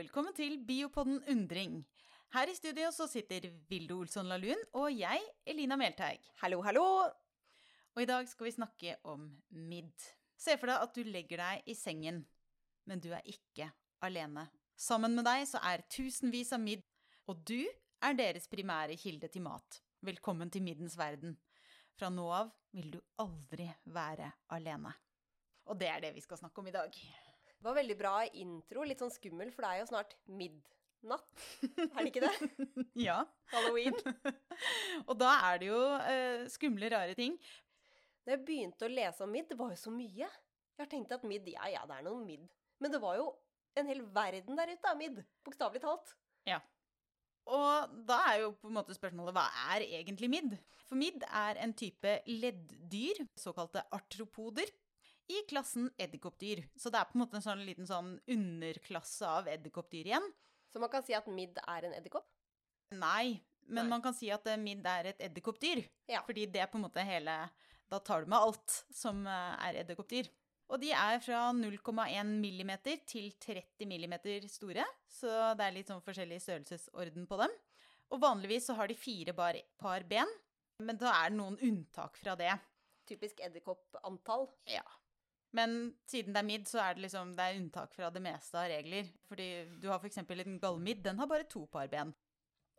velkommen til Biopodden Undring. Her i studio så sitter Vilde Olsson Lahlun og jeg, Elina Melteig. Hallo, hallo! Og i dag skal vi snakke om midd. Se for deg at du legger deg i sengen, men du er ikke alene. Sammen med deg så er tusenvis av midd, og du er deres primære kilde til mat. Velkommen til middens verden. Fra nå av vil du aldri være alene. Og det er det vi skal snakke om i dag. Det var veldig bra intro. Litt sånn skummel, for det er jo snart midnatt. Er det ikke det? ja. Halloween. og da er det jo uh, skumle, rare ting. Da jeg begynte å lese om midd, det var jo så mye. Jeg har tenkt at midd, ja ja, det er noe midd. Men det var jo en hel verden der ute av midd. Bokstavelig talt. Ja. Og da er jo på en måte spørsmålet hva er egentlig midd? For midd er en type ledddyr, såkalte artropoder, i klassen edderkoppdyr. Så det er på en måte en sånn liten sånn underklasse av edderkoppdyr igjen. Så man kan si at midd er en edderkopp? Nei, men Nei. man kan si at eh, midd er et edderkoppdyr. Ja. Fordi det er på en måte hele Da tar du med alt som eh, er edderkoppdyr. Og de er fra 0,1 millimeter til 30 millimeter store, så det er litt sånn forskjellig størrelsesorden på dem. Og vanligvis så har de fire bar, par ben, men da er det noen unntak fra det. Typisk edderkoppantall. Ja. Men siden det er midd, så er det liksom det er unntak fra det meste av regler. Fordi du har f.eks. en gallmidd, den har bare to par ben.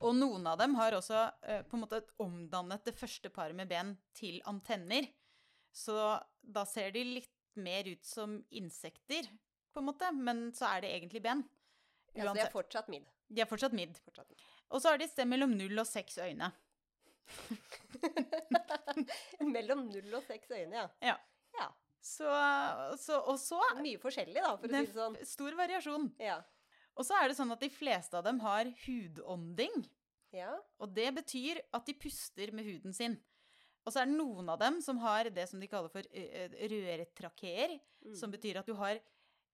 Og noen av dem har også eh, på en måte omdannet det første paret med ben til antenner. Så da ser de litt mer ut som insekter, på en måte, men så er det egentlig ben. Ja, så de er fortsatt midd. De er. Fortsatt midd. Og så har de et sted mellom null og seks øyne. Mellom null og seks øyne, ja. Ja. Så, så, og så Mye forskjellig, da, for å si det sånn. stor variasjon. Ja. Og så er det sånn at de fleste av dem har hudånding. ja. Og det betyr at de puster med huden sin. Og så er det noen av dem som har det som de kaller for rørtrakeer, Mm. som betyr at du har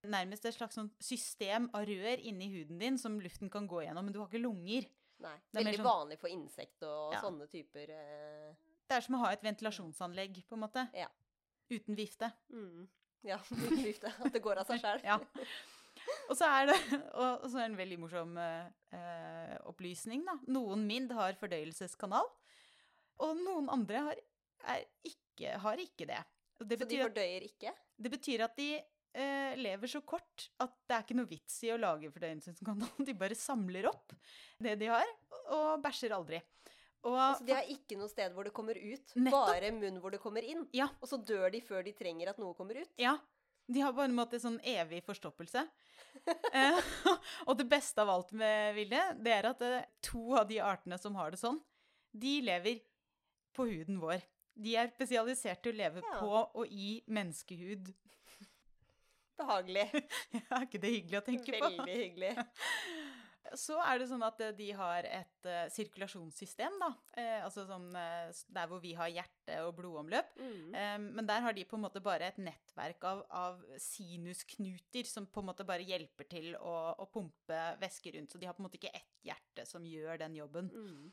nærmest et slags sånn system av rør inni huden din som luften kan gå gjennom, men du har ikke lunger. Nei. Det er Veldig sånn- vanlig for insekt og Ja. sånne typer eh, Det er som å ha et ventilasjonsanlegg, på en måte. Ja. Uten vifte. mm. Ja, uten vifte. At det går av seg sjøl. Ja. Og så er det og og så er en veldig morsom eh, opplysning, da. Noen midd har fordøyelseskanal, og noen andre har, ikke, har ikke det. Det Så de at fordøyer ikke? Det betyr at de eh, lever så kort at det er ikke noe vits i å lage fordøyelseskanal. De bare samler opp det de har, og bæsjer aldri. Og Altså, de har ikke noe sted hvor det kommer ut, Nettopp. bare munn hvor det kommer inn. Ja. Og så dør de før de trenger at noe kommer ut. ja, de har på en måte sånn evig forstoppelse. eh, og det beste av alt med Vilde, det er at eh, to av de artene som har det sånn, de lever på huden vår. De er spesialisert til å leve Ja. på og i menneskehud. Behagelig. er ikke det hyggelig å tenke på? Veldig hyggelig. Så er det sånn at eh, de har et uh, sirkulasjonssystem, da. Uh, altså sånn uh, der hvor vi har hjerte og blodomløp. Mm. Eh, men der har de på en måte bare et nettverk av, av sinusknuter som på en måte bare hjelper til å, å pumpe væske rundt. Så de har på en måte ikke ett hjerte som gjør den jobben. Mm.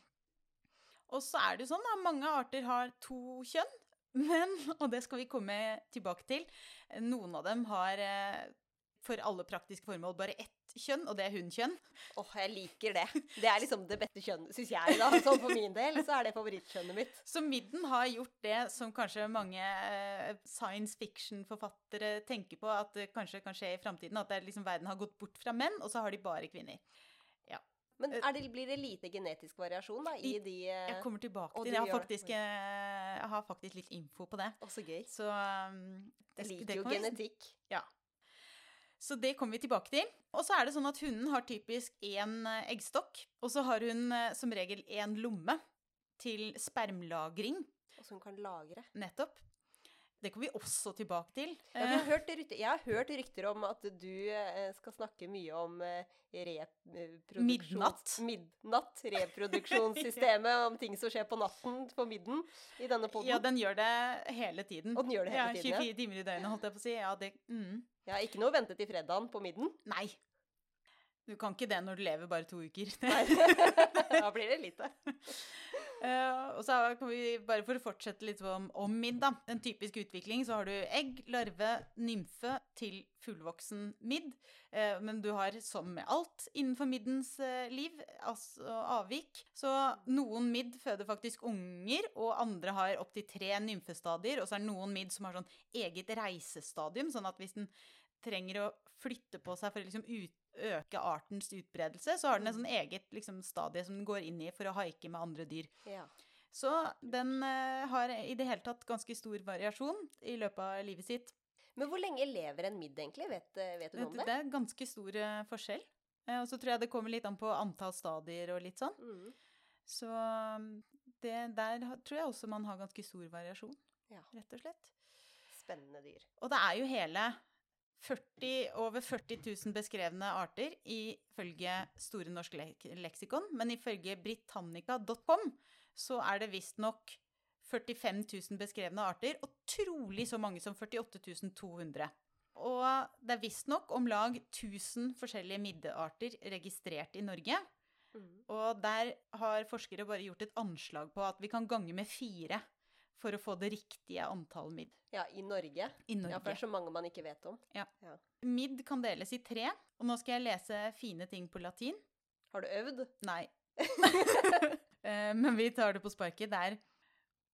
Og så er det jo sånn, da. Mange arter har to kjønn. Men, og det skal vi komme tilbake til, noen av dem har for alle praktiske formål bare ett kjønn, og det er hunnkjønn. Åh, jeg liker det. Det er liksom det beste kjønnet, syns jeg. da. Sånn for min del så er det favorittkjønnet mitt. Så midden har gjort det som kanskje mange eh, science fiction-forfattere tenker på at det kanskje kan skje i framtiden. At det liksom verden har gått bort fra menn, og så har de bare kvinner. Men er det, blir det lite genetisk variasjon da, i de eh, Jeg kommer tilbake til det. Jeg har faktisk, eh, jeg har faktisk litt info på det. Å, så gøy. Så um, det, Jeg det liker jo genetikk. genetikk. Så det kommer vi tilbake til. Og så er det sånn at hunden har typisk én eh, eggstokk, og så har hun eh, som regel én lomme til spermlagring, Og som kan lagre. nettopp. Det kommer vi også tilbake til. Ja, jeg, Eh, har hørt rykter, jeg har hørt rykter om at du eh, skal snakke mye om eh, reproduksjons... Midnatt. Midnatt. Reproduksjonssystemet, om ting som skjer på natten på midden i denne poden. Ja, den gjør det hele tiden. Og den gjør det hele ja, tiden, ja. 24 timer i døgnet, holdt jeg på å si. Ja, det mm. Ja, ikke noe å vente til fredagen på midden. Nei. Du kan ikke det når du lever bare to uker. Nei. da blir det lite. Eh, og så kan vi, bare for å fortsette litt om, om midd, da. En typisk utvikling, så har du egg, larve, nymfe til fullvoksen midd. Uh, men du har, som med alt innenfor middens uh, liv, altså avvik. Så noen midd føder faktisk unger, og andre har opptil tre nymfestadier. Og så er det noen midd som har sånn eget reisestadium, sånn at hvis den trenger å flytte på seg for å liksom ut, øke artens utbredelse, så har den et sånn eget liksom, stadie som den går inn i for å haike med andre dyr. Ja. Så den uh, har i det hele tatt ganske stor variasjon i løpet av livet sitt. Men hvor lenge lever en midd, egentlig? Vet, eh, vet du noe om Det det? er ganske stor uh, forskjell. Uh, Og så tror jeg det kommer litt an på antall stadier og litt sånn. Mm. Så um, det, der tror jeg også man har ganske stor variasjon, Ja. rett og slett. Spennende dyr. Og det er jo hele 40, over 40 000 beskrevne arter ifølge Store norske leksikon. Men ifølge britannica.com så er det visstnok 45 000 beskrevne arter, og trolig så mange som 48 200. Og det er visstnok om lag 1000 forskjellige middearter registrert i Norge. Mm. Og der har forskere bare gjort et anslag på at vi kan gange med fire for å få det riktige antall midd Ja, i Norge. i Norge. Ja, for det er så mange man ikke vet om. Ja. Midd kan deles i tre, og nå skal jeg lese fine ting på latin. Har du øvd? Nei. Eh, Men vi tar det på sparket. Det er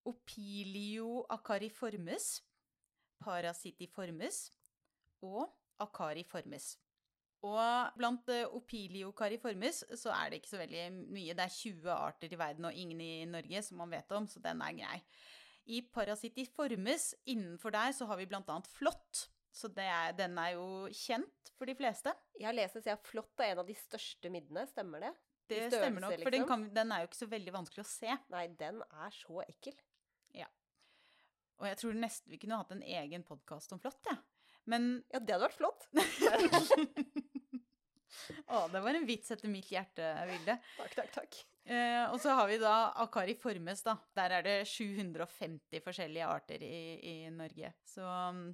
opilio acariformus, parasitiformus og acariformus. Og blant eh, opilio cariformes så er det ikke så veldig mye. Det er 20 arter i verden og ingen i Norge som man vet om, så den er grei. I parasitiformes innenfor der så har vi blant annet flått. Så det er, den er jo kjent for de fleste. Jeg har lest at jeg flått er en av de største middene. Stemmer det? Det størrelse, stemmer nok, for den, liksom? kan, den er jo ikke så veldig vanskelig å se. Nei, den er så ekkel. Ja. Og jeg tror nesten vi kunne hatt en egen podkast om flått, jeg. Ja. Men Ja, det hadde vært flott. Å, det var en vits etter mitt hjerte, Vilde. Takk, takk, takk. Eh, og så har vi da Acariformes, da. Der er det 750 forskjellige arter i, i Norge. Så um,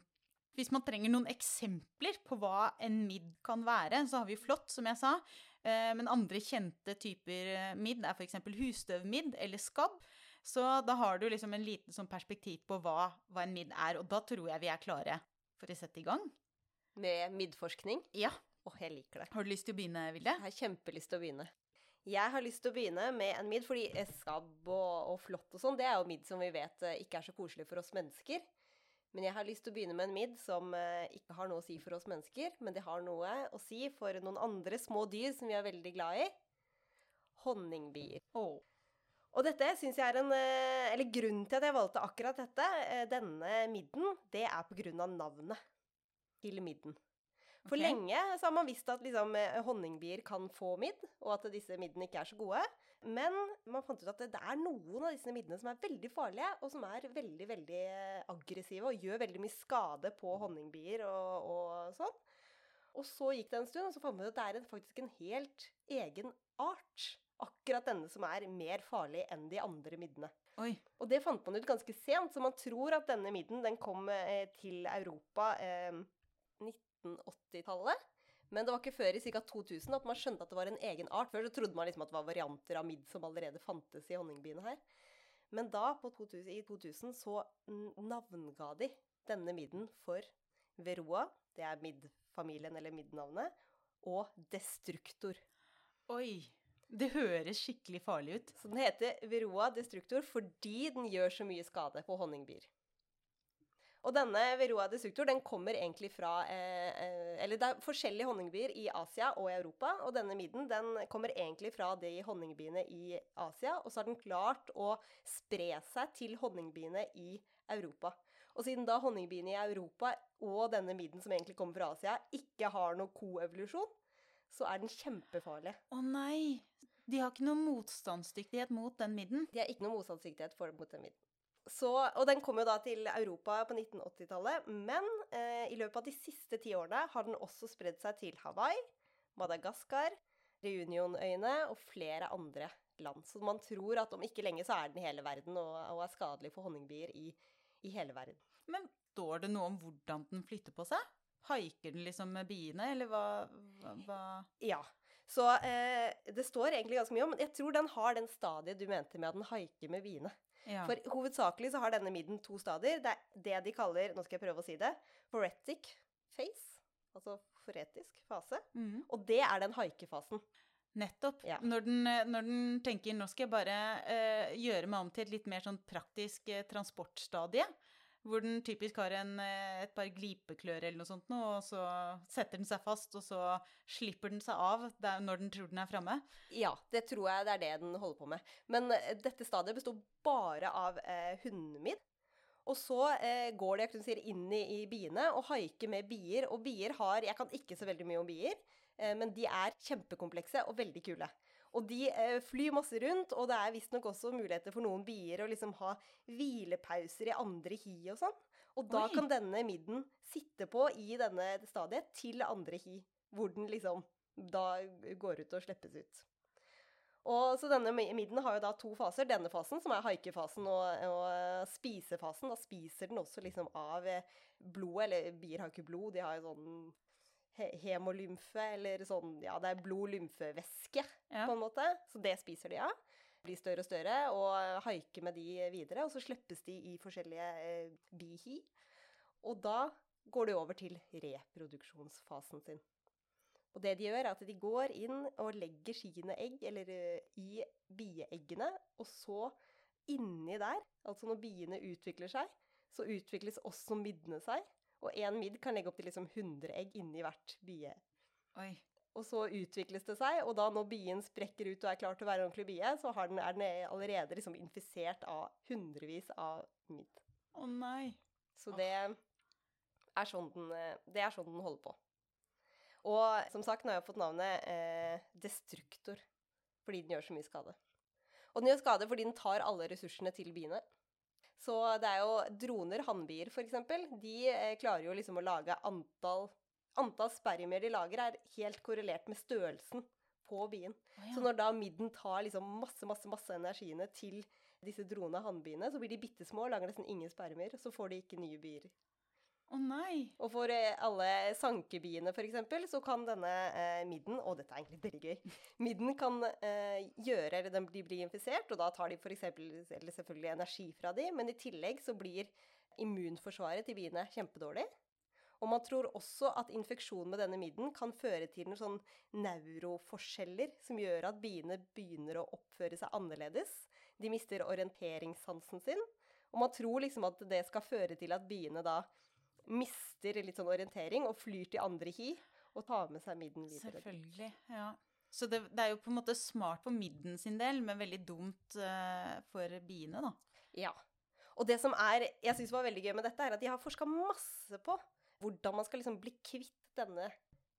hvis man trenger noen eksempler på hva en midd kan være, så har vi flått, som jeg sa. Eh, men andre kjente typer eh, midd er f.eks. husstøvmidd eller skabb. Så da har du liksom en liten sånn perspektiv på hva, hva en midd er, og da tror jeg vi er klare for å sette i gang. Med middforskning. Ja. Åh, jeg liker det. Har du lyst til å begynne, Vilde? Jeg har kjempelyst til å begynne. Jeg har lyst til å begynne med en midd, fordi eh, skabb og, og flått og sånn, det er jo midd som vi vet eh, ikke er så koselig for oss mennesker. Men jeg har lyst til å begynne med en midd som eh, ikke har noe å si for oss mennesker, men det har noe å si for noen andre små dyr som vi er veldig glad i. Honningbier. Oh. Og dette syns jeg er en Eller grunnen til at jeg valgte akkurat dette, denne midden, det er på grunn av navnet til midden. For okay. lenge så har man visst at liksom, eh, honningbier kan få midd, og at disse middene ikke er så gode. Men man fant ut at det er noen av disse middene som er veldig farlige, og som er veldig veldig eh, aggressive og gjør veldig mye skade på honningbier og, og sånn. Og så gikk det en stund, og så fant man ut at det er en, faktisk en helt egen art. Akkurat denne som er mer farlig enn de andre middene. Oi. Og det fant man ut ganske sent, så man tror at denne midden den kom eh, til Europa eh, 1980-tallet. Men det var ikke før i ca. 2000 at man skjønte at det var en egen art. Før så trodde man liksom at det var varianter av midd som allerede fantes i honningbiene her. Men da, på 2000, i 2000, så navnga de denne midden for Veroa, det er middfamilien eller middnavnet, og Destruktor. Oi. Det høres skikkelig farlig ut. Så den heter Veroa destructor fordi den gjør så mye skade på honningbier. Og denne Veroa destructor den kommer egentlig fra eh, eh, Eller det er forskjellige honningbier i Asia og i Europa. Og denne midden den kommer egentlig fra de honningbiene i Asia. Og så har den klart å spre seg til honningbiene i Europa. Og siden da honningbiene i Europa og denne midden som egentlig kommer fra Asia, ikke har noe koevolusjon, så er den kjempefarlig. Å nei. De har ikke noe motstandsdyktighet mot den midden. De har ikke noe motstandsdyktighet for mot den midden. Så, og den kom jo da til Europa på 1980-tallet, men eh, i løpet av de siste ti årene har den også spredd seg til Hawaii, Madagaskar, Reunionøyene og flere andre land. Så man tror at om ikke lenge så er den i hele verden og, og er skadelig for honningbier i, i hele verden. Men står det noe om hvordan den flytter på seg? Haiker den liksom med biene, eller hva, hva, hva? Ja. Så eh, det står egentlig ganske mye om Jeg tror den har den stadiet du mente med at den haiker med biene. Ja. For hovedsakelig så har denne midden to stadier. Det er det de kaller, nå skal jeg prøve å si det, foretic face, Altså foretisk fase. Mm. Og det er den haikefasen. Nettopp. Ja. Når, den, når den tenker nå skal jeg bare uh, gjøre meg om til et litt mer sånn praktisk uh, transportstadie, hvor den typisk har en, eh, et par glipeklør eller noe sånt, og så setter den seg fast, og så slipper den seg av når den tror den er framme. Ja, det tror jeg det er det den holder på med. Men eh, dette stadiet består bare av eh, hundemidd. Og så eh, går de jeg si, inn i, i biene og haiker med bier. Og bier har Jeg kan ikke så veldig mye om bier, eh, men de er kjempekomplekse og veldig kule. Og de eh, flyr masse rundt, og det er visstnok også muligheter for noen bier å liksom ha hvilepauser i andre hi og sånn. Og da Oi. kan denne midden sitte på i denne stadiet til andre hi, hvor den liksom da går ut og slippes ut. Og så denne midden har jo da to faser. Denne fasen, som er haikefasen, og, og eh, spisefasen. Da spiser den også liksom av eh, blodet. Eller bier har ikke blod, de har jo sånn he hemolymfe, eller sånn Ja, det er blod-lymfevæske, Ja. på en måte. Så det spiser de av. Blir større og større, og haiker med de videre. Og så slippes de i forskjellige eh, bihi. Og da går de over til reproduksjonsfasen sin. Og det de gjør, er at de går inn og legger sine egg, eller eh, i bieeggene, og så inni der, altså når biene utvikler seg, så utvikles også middene seg. Og én midd kan legge opp til liksom 100 egg inni hvert bie. Oi. Og så utvikles det seg, og da når bien sprekker ut og er klar til å være en ordentlig bie, så har den, er den allerede liksom infisert av hundrevis av midd. Å nei. Så det er sånn den, eh, det er sånn den holder på. Og som sagt, nå har jeg fått navnet eh, destruktor, fordi den gjør så mye skade. Og den gjør skade fordi den tar alle ressursene til biene. Så det er jo droner, hannbier f.eks., de eh, klarer jo liksom å lage antall Antall spermier de lager, er helt korrelert med størrelsen på bien. Å, Så når da midden tar liksom masse, masse, masse energiene til disse drone hannbiene, så blir de bitte små lager nesten ingen spermier, og så får de ikke nye bier. Å nei. Og for eh, alle sankebiene f.eks., så kan denne eh, midden Og dette er egentlig veldig gøy. Midden kan eh, gjøre eller De blir infisert, og da tar de eksempel, eller selvfølgelig energi fra de, men i tillegg så blir immunforsvaret til biene kjempedårlig. Og man tror også at infeksjon med denne midden kan føre til noen sånn neuroforskjeller som gjør at biene begynner å oppføre seg annerledes. De mister orienteringssansen sin. Og man tror liksom at det skal føre til at biene da mister litt sånn orientering og flyr til andre hi og tar med seg midden videre. Selvfølgelig. Ja. Så det, det er jo på en måte smart på midden sin del, men veldig dumt uh, for biene, da. Ja. Og det som er, jeg synes var veldig gøy med dette, er at de har forska masse på hvordan man skal liksom bli kvitt denne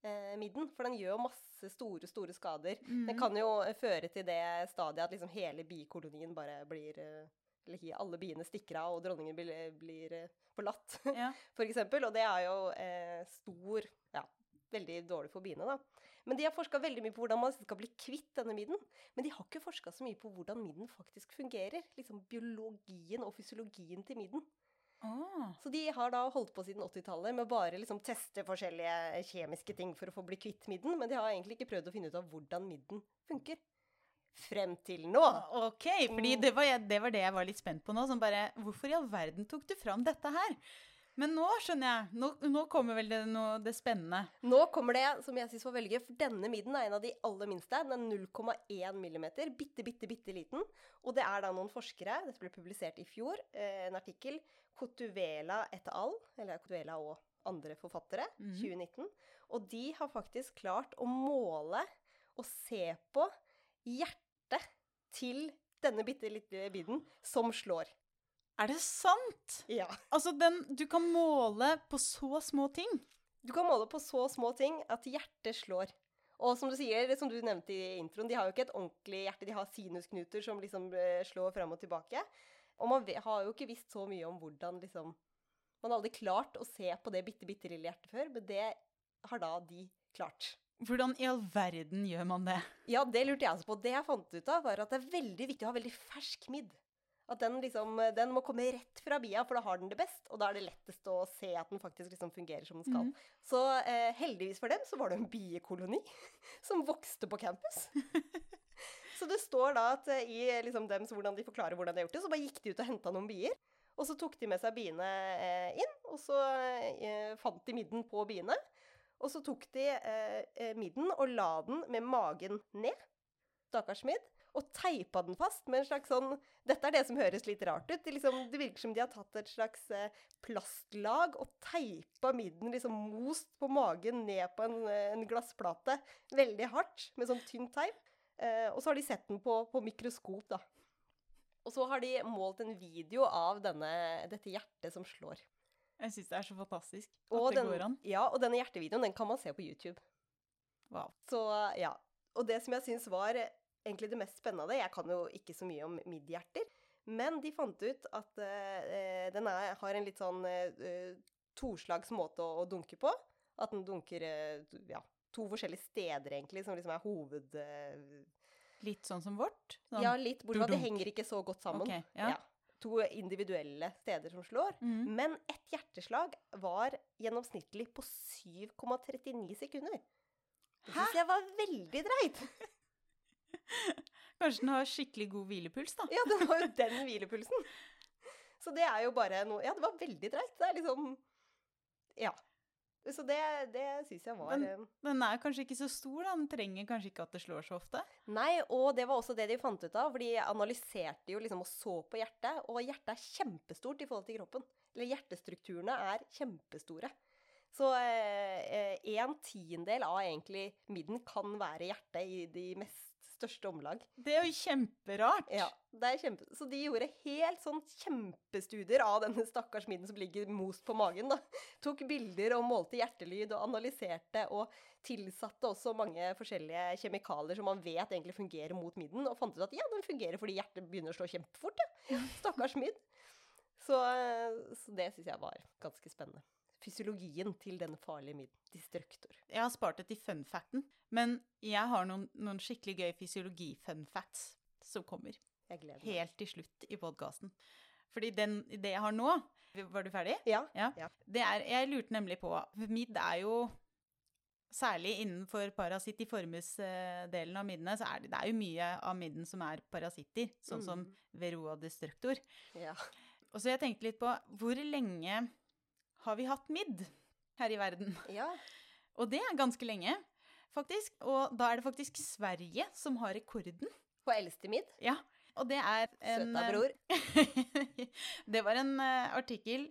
eh, midden. For den gjør masse store, store skader. Den Mhm. kan jo føre til det stadiet at liksom hele bikolonien bare blir eh, Eller hi- alle biene stikker av, og dronningen blir, blir eh, forlatt, Ja. for eksempel. Og det er jo eh, stor Ja, veldig dårlig for biene, da. Men de har forska veldig mye på hvordan man skal bli kvitt denne midden. Men de har ikke forska så mye på hvordan midden faktisk fungerer. Liksom biologien og fysiologien til midden. Ah. Så de har da holdt på siden 80-tallet med å bare liksom teste forskjellige kjemiske ting for å få bli kvitt midden, men de har egentlig ikke prøvd å finne ut av hvordan midden funker. Frem til nå. Ok, fordi Mm. det var, jeg, det var det jeg var litt spent på nå. Som bare, hvorfor i all verden tok du fram dette her? Men nå skjønner jeg. Nå, nå kommer vel det, noe, det spennende. Nå kommer det som jeg syns var veldig gøy, for denne midden er en av de aller minste. Den er 0,1 millimeter, bitte, bitte, bitte liten. Og det er da noen forskere, dette ble publisert i fjor, eh, en artikkel, Cotuvela et al., eller Cotuvela og andre forfattere, mm. 2019. Og de har faktisk klart å måle og se på hjertet til denne bitte lille midden som slår. Er det sant? Ja. Altså, den, du kan måle på så små ting. Du kan måle på så små ting at hjertet slår. Og som du sier, som du nevnte i introen, de har jo ikke et ordentlig hjerte, de har sinusknuter som liksom eh, slår frem og tilbake. Og man har jo ikke visst så mye om hvordan liksom Man har aldri klart å se på det bitte, bitte lille hjertet før, men det har da de klart. Hvordan i all verden gjør man det? Ja, det lurte jeg også på. Det jeg fant ut av, var at det er veldig viktig å ha veldig fersk midd. At den, liksom, den må komme rett fra bia, for da har den det best. Og da er det lettest å se at den faktisk liksom fungerer som den skal. Mm. Så eh, heldigvis for dem så var det en biekoloni som vokste på campus. så det står da at eh, i liksom dem, så hvordan de forklarer hvordan de har gjort det, så bare gikk de ut og henta noen bier. Og så tok de med seg biene eh, inn, og så eh, fant de midden på biene. Og så tok de eh, eh, midden og la den med magen ned, stakkars midd, og teipa den fast med en slags sånn Dette er det som høres litt rart ut. Det, liksom, det virker som de har tatt et slags eh, plastlag og teipa midden liksom most på magen ned på en, eh, en glassplate veldig hardt med sånn tynn teip. Eh, og så har de sett den på, på mikroskop, da. Og så har de målt en video av denne, dette hjertet som slår. Jeg syns det er så fantastisk at Og det den, går an. Ja, og denne hjertevideoen den kan man se på YouTube. Wow. Så ja. Og det som jeg syns var eh, egentlig det mest spennende Jeg kan jo ikke så mye om midhjerter, men de fant ut at uh, den er, har en litt sånn uh, toslags måte å, å dunke på. At den dunker uh, ja, to forskjellige steder, egentlig, som liksom er hoved... Litt sånn som vårt? Sånn. ja, litt, bortsett fra at det henger ikke så godt sammen. Ok, ja. To individuelle steder som slår. Mm. Men ett hjerteslag var gjennomsnittlig på 7,39 sekunder. Det Hæ? syns jeg var veldig dreit. Kanskje den har skikkelig god hvilepuls, da. Ja, det var jo den hvilepulsen. Så det er jo bare noe Ja, det var veldig dreit. Det er liksom Ja. Så det, det syns jeg var Men- eh, Den er kanskje ikke så stor, da. Den trenger kanskje ikke at det slår så ofte. Nei, og det var også det de fant ut av, for de analyserte jo liksom og så på hjertet, og hjertet er kjempestort i forhold til kroppen. Eller hjertestrukturene er kjempestore. Så eh, eh, en tiendedel av egentlig midden kan være hjertet i de mest største omlag. Det er jo kjemperart. Ja, det er kjempe... Så de gjorde helt sånn kjempestudier av denne stakkars midden som ligger most på magen. da. Tok bilder og målte hjertelyd og analyserte og tilsatte også mange forskjellige kjemikalier som man vet egentlig fungerer mot midden, og fant ut at ja, den fungerer fordi hjertet begynner å slå kjempefort. Ja. Stakkars midd. Så, eh, så det syns jeg var ganske spennende. Fysiologien til den farlige midden. Destruktor. Jeg har spart det til fun facten, men jeg har noen, noen skikkelig gøy fysiologi-fun facts som kommer Jeg gleder meg. helt til slutt i podkasten. Fordi den, det jeg har nå Var du ferdig? Ja. Ja. Ja. Det er, jeg lurte nemlig på Midd er jo Særlig innenfor parasittiformes-delen av middene, så er det, det er jo mye av midden som er parasitter, sånn som Mm. Veroa destructor. ja. Og så jeg tenkte litt på hvor lenge har vi hatt midd her i verden? ja. Og det er ganske lenge, faktisk. Og da er det faktisk Sverige som har rekorden. På eldste midd. Ja. Og det er en Søta bror. det var en eh, artikkel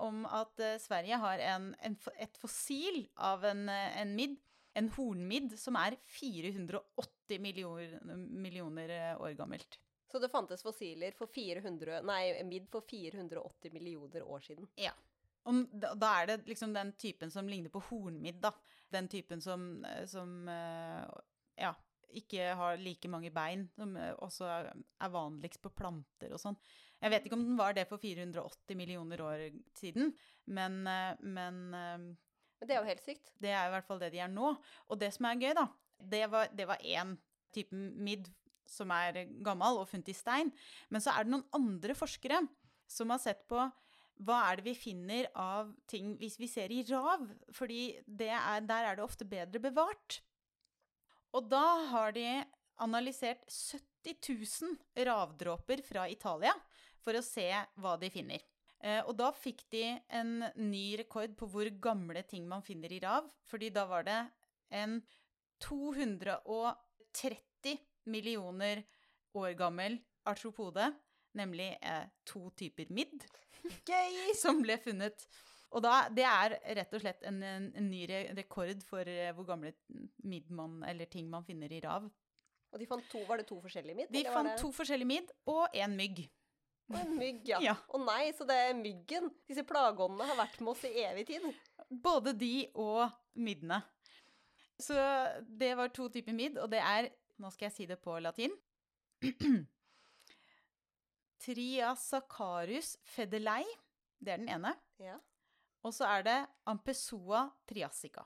om at eh, Sverige har en, en, et fossil av en, eh, en midd, en hornmidd, som er 480 millioner, millioner år gammelt. Så det fantes fossiler for 400, nei, midd for 480 millioner år siden. Og da, er det liksom den typen som ligner på hornmidd, da. Den typen som, eh, som eh, ja, ikke har like mange bein, som eh, også er, vanligst på planter og sånn. Jeg vet ikke om den var det for 480 millioner år siden, men, men det er jo helt sykt. det er i hvert fall det de er nå. Og det som er gøy, da, det var, det var én type midd som er gammel og funnet i stein. Men så er det noen andre forskere som har sett på hva er det vi finner av ting hvis vi ser i rav? Fordi er, der er det ofte bedre bevart. Og da har de analysert 70 000 ravdråper fra Italia for å se hva de finner. Eh, og da fikk de en ny rekord på hvor gamle ting man finner i rav. Fordi da var det en 230 millioner år gammel artropode, nemlig eh, to typer midd, Gøy! som ble funnet. Og da, det er rett og slett en, en, en ny re rekord for eh, hvor gamle midd man, eller ting man finner i rav. Og de fant to, var det to forskjellige midd? De eller var fant det- to forskjellige midd og én mygg. Og en mygg, ja. Ja. Å nei, så det er myggen. Disse plageåndene har vært med oss i evig tid. Både de og middene. Så det var to typer midd, og det er Nå skal jeg si det på latin. Triasacarus fedelei. Det er den ene. Ja. Og så er det Ampesoa triassica.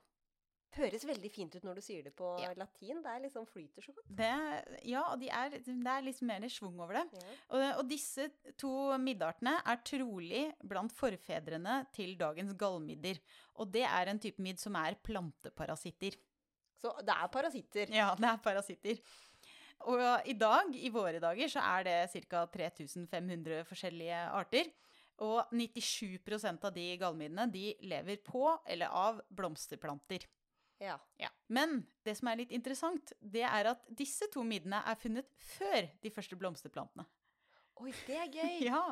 Høres veldig fint ut når du sier det på Ja. latin. Det er liksom flyter så godt. Det, ja, og de er, det er litt mer schwung over det. Ja. Og, og disse to middartene er trolig blant forfedrene til dagens gallmidder. Og det er en type midd som er planteparasitter. Så det er parasitter. Ja, det er parasitter. Og i dag, i våre dager, så er det ca. 3500 forskjellige arter. Og 97% av de gallmiddene de lever på eller av blomsterplanter. Ja. Ja. Men det som er litt interessant, det er at disse to middene er funnet før de første blomsterplantene. Oi, det er gøy. Ja,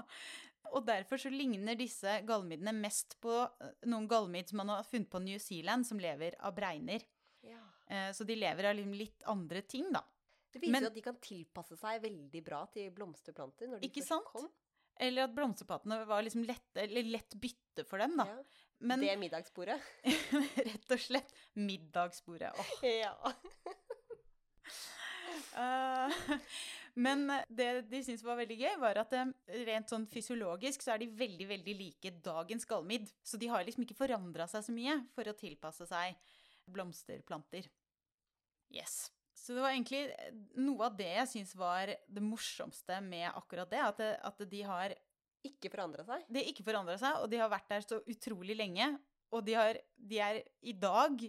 og derfor så ligner disse gallmiddene mest på eh, noen gallmidd som man har funnet på New Zealand, som lever av bregner. Ja. Eh, Så de lever av liksom litt andre ting, da. Det viser Men- jo at de kan tilpasse seg veldig bra til blomsterplanter når de Ikke først sant? kom. Eller at blomsterplantene var liksom lett, lett bytte for dem, da. Ja. Men Det middagsbordet. rett og slett middagsbordet. Åh. ja. uh, Men det de syntes var veldig gøy, var at eh, rent sånn fysiologisk så er de veldig, veldig like dagens gallmidd. Så de har liksom ikke forandra seg så mye for å tilpasse seg blomsterplanter. Yes. Så det var egentlig eh, noe av det jeg syns var det morsomste med akkurat det. At, det, at de har Ikke forandra seg. De har ikke forandra seg, og de har vært der så utrolig lenge. Og de, har, de er i dag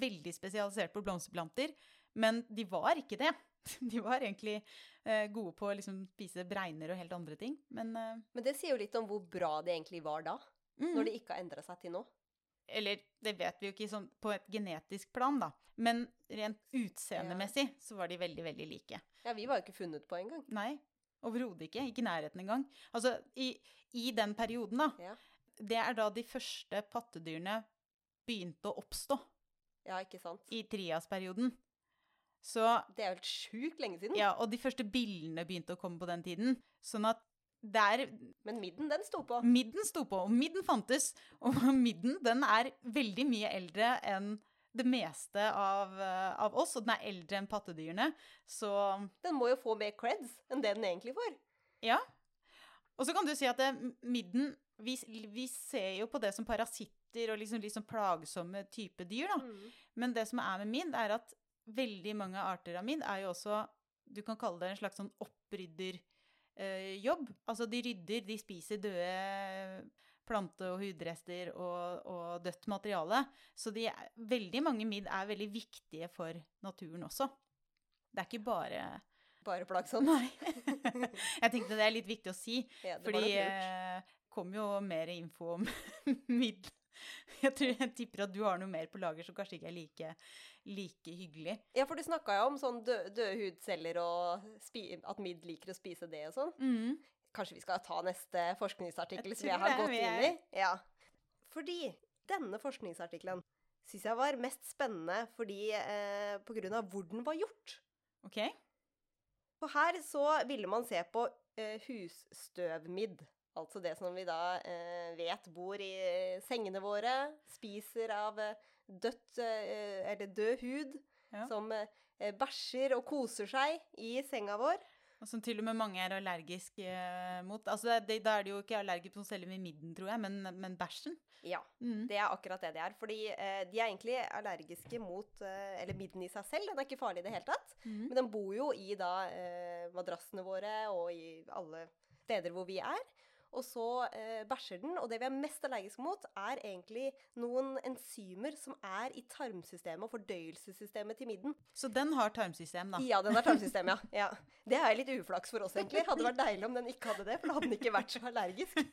veldig spesialisert på blomsterplanter, men de var ikke det. De var egentlig eh, gode på å liksom spise bregner og helt andre ting, men eh, Men det sier jo litt om hvor bra det egentlig var da. mm, Når det ikke har endra seg til nå. Eller det vet vi jo ikke sånn på et genetisk plan, da. Men rent utseendemessig så var de veldig, veldig like. Ja, vi var jo ikke funnet på engang. Nei, overhodet ikke. Ikke i nærheten engang. Altså, i, i den perioden, da. Ja. Det er da de første pattedyrene begynte å oppstå. ja, ikke sant. i triasperioden. Så Det er jo helt sjukt lenge siden. ja, Og de første bildene begynte å komme på den tiden. Sånn at der Men midden, den sto på. Midden sto på, og midden fantes. Og midden, den er veldig mye eldre enn det meste av, eh, av oss, og den er eldre enn pattedyrene. Så Den må jo få mer creds enn det den egentlig får. ja. Og så kan du si at det, midden vi, vi ser jo på det som parasitter og liksom sånn plagsomme type dyr, da. Mm. Men det som er med midd, er at veldig mange arter av midd er jo også Du kan kalle det en slags sånn opprydderjobb. altså de rydder, de spiser døde plante- og hudrester og, og dødt materiale. Så de veldig mange midd er veldig viktige for naturen også. Det er ikke bare Bare plagsomt. Nei. Jeg tenkte det er litt viktig å si, Ja, fordi det eh, kom jo mer info om midd. Jeg, tror, jeg tipper at du har noe mer på lager som kanskje ikke er like, like hyggelig. Ja, for du snakka jo om sånn dø døde hudceller og at midd liker å spise det og sånn. Mm. Kanskje vi skal ta neste forskningsartikkel Jeg som jeg har gått inn i? Ja. Fordi denne forskningsartikkelen syns jeg var mest spennende fordi, eh, på grunn av hvor den var gjort. OK? For her så ville man se på eh, husstøvmidd. Altså det som vi da eh, vet bor i sengene våre, spiser av eh, dødt eh, eller død hud, Ja. som eh, bæsjer og koser seg i senga vår. Og som til og med mange er allergisk eh, mot. Altså, Da er de jo ikke allergiske mot selve midden, tror jeg, men, men bæsjen. Ja, Mm. det er akkurat det de er. Fordi eh, de er egentlig allergiske mot eh, Eller midden i seg selv, den er ikke farlig i det hele tatt. Mm. Men den bor jo i da eh, madrassene våre og i alle steder hvor vi er. Og så eh, bæsjer den, og det vi er mest allergiske mot, er egentlig noen enzymer som er i tarmsystemet og fordøyelsessystemet til midden. Så den har tarmsystem, da. Ja, den har tarmsystem, ja. ja. Det er litt uflaks for oss, egentlig. Hadde vært deilig om den ikke hadde det, for da hadde den ikke vært så allergisk.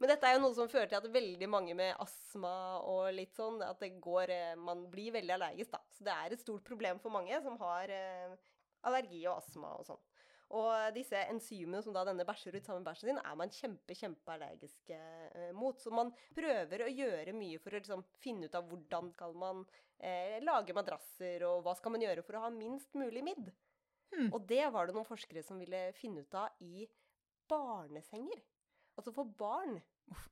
Men dette er jo noe som fører til at veldig mange med astma og litt sånn, at det går eh, Man blir veldig allergisk, da. Så det er et stort problem for mange som har eh, allergi og astma og sånn. Og disse enzymene som da denne bæsjer ut sammen med bæsjen sin, er man kjempe, kjempeallergisk eh, mot. Så man prøver å gjøre mye for å liksom, finne ut av hvordan skal man eh, lage madrasser, og hva skal man gjøre for å ha minst mulig midd. Hmm. Og det var det noen forskere som ville finne ut av i barnesenger. Altså for barn.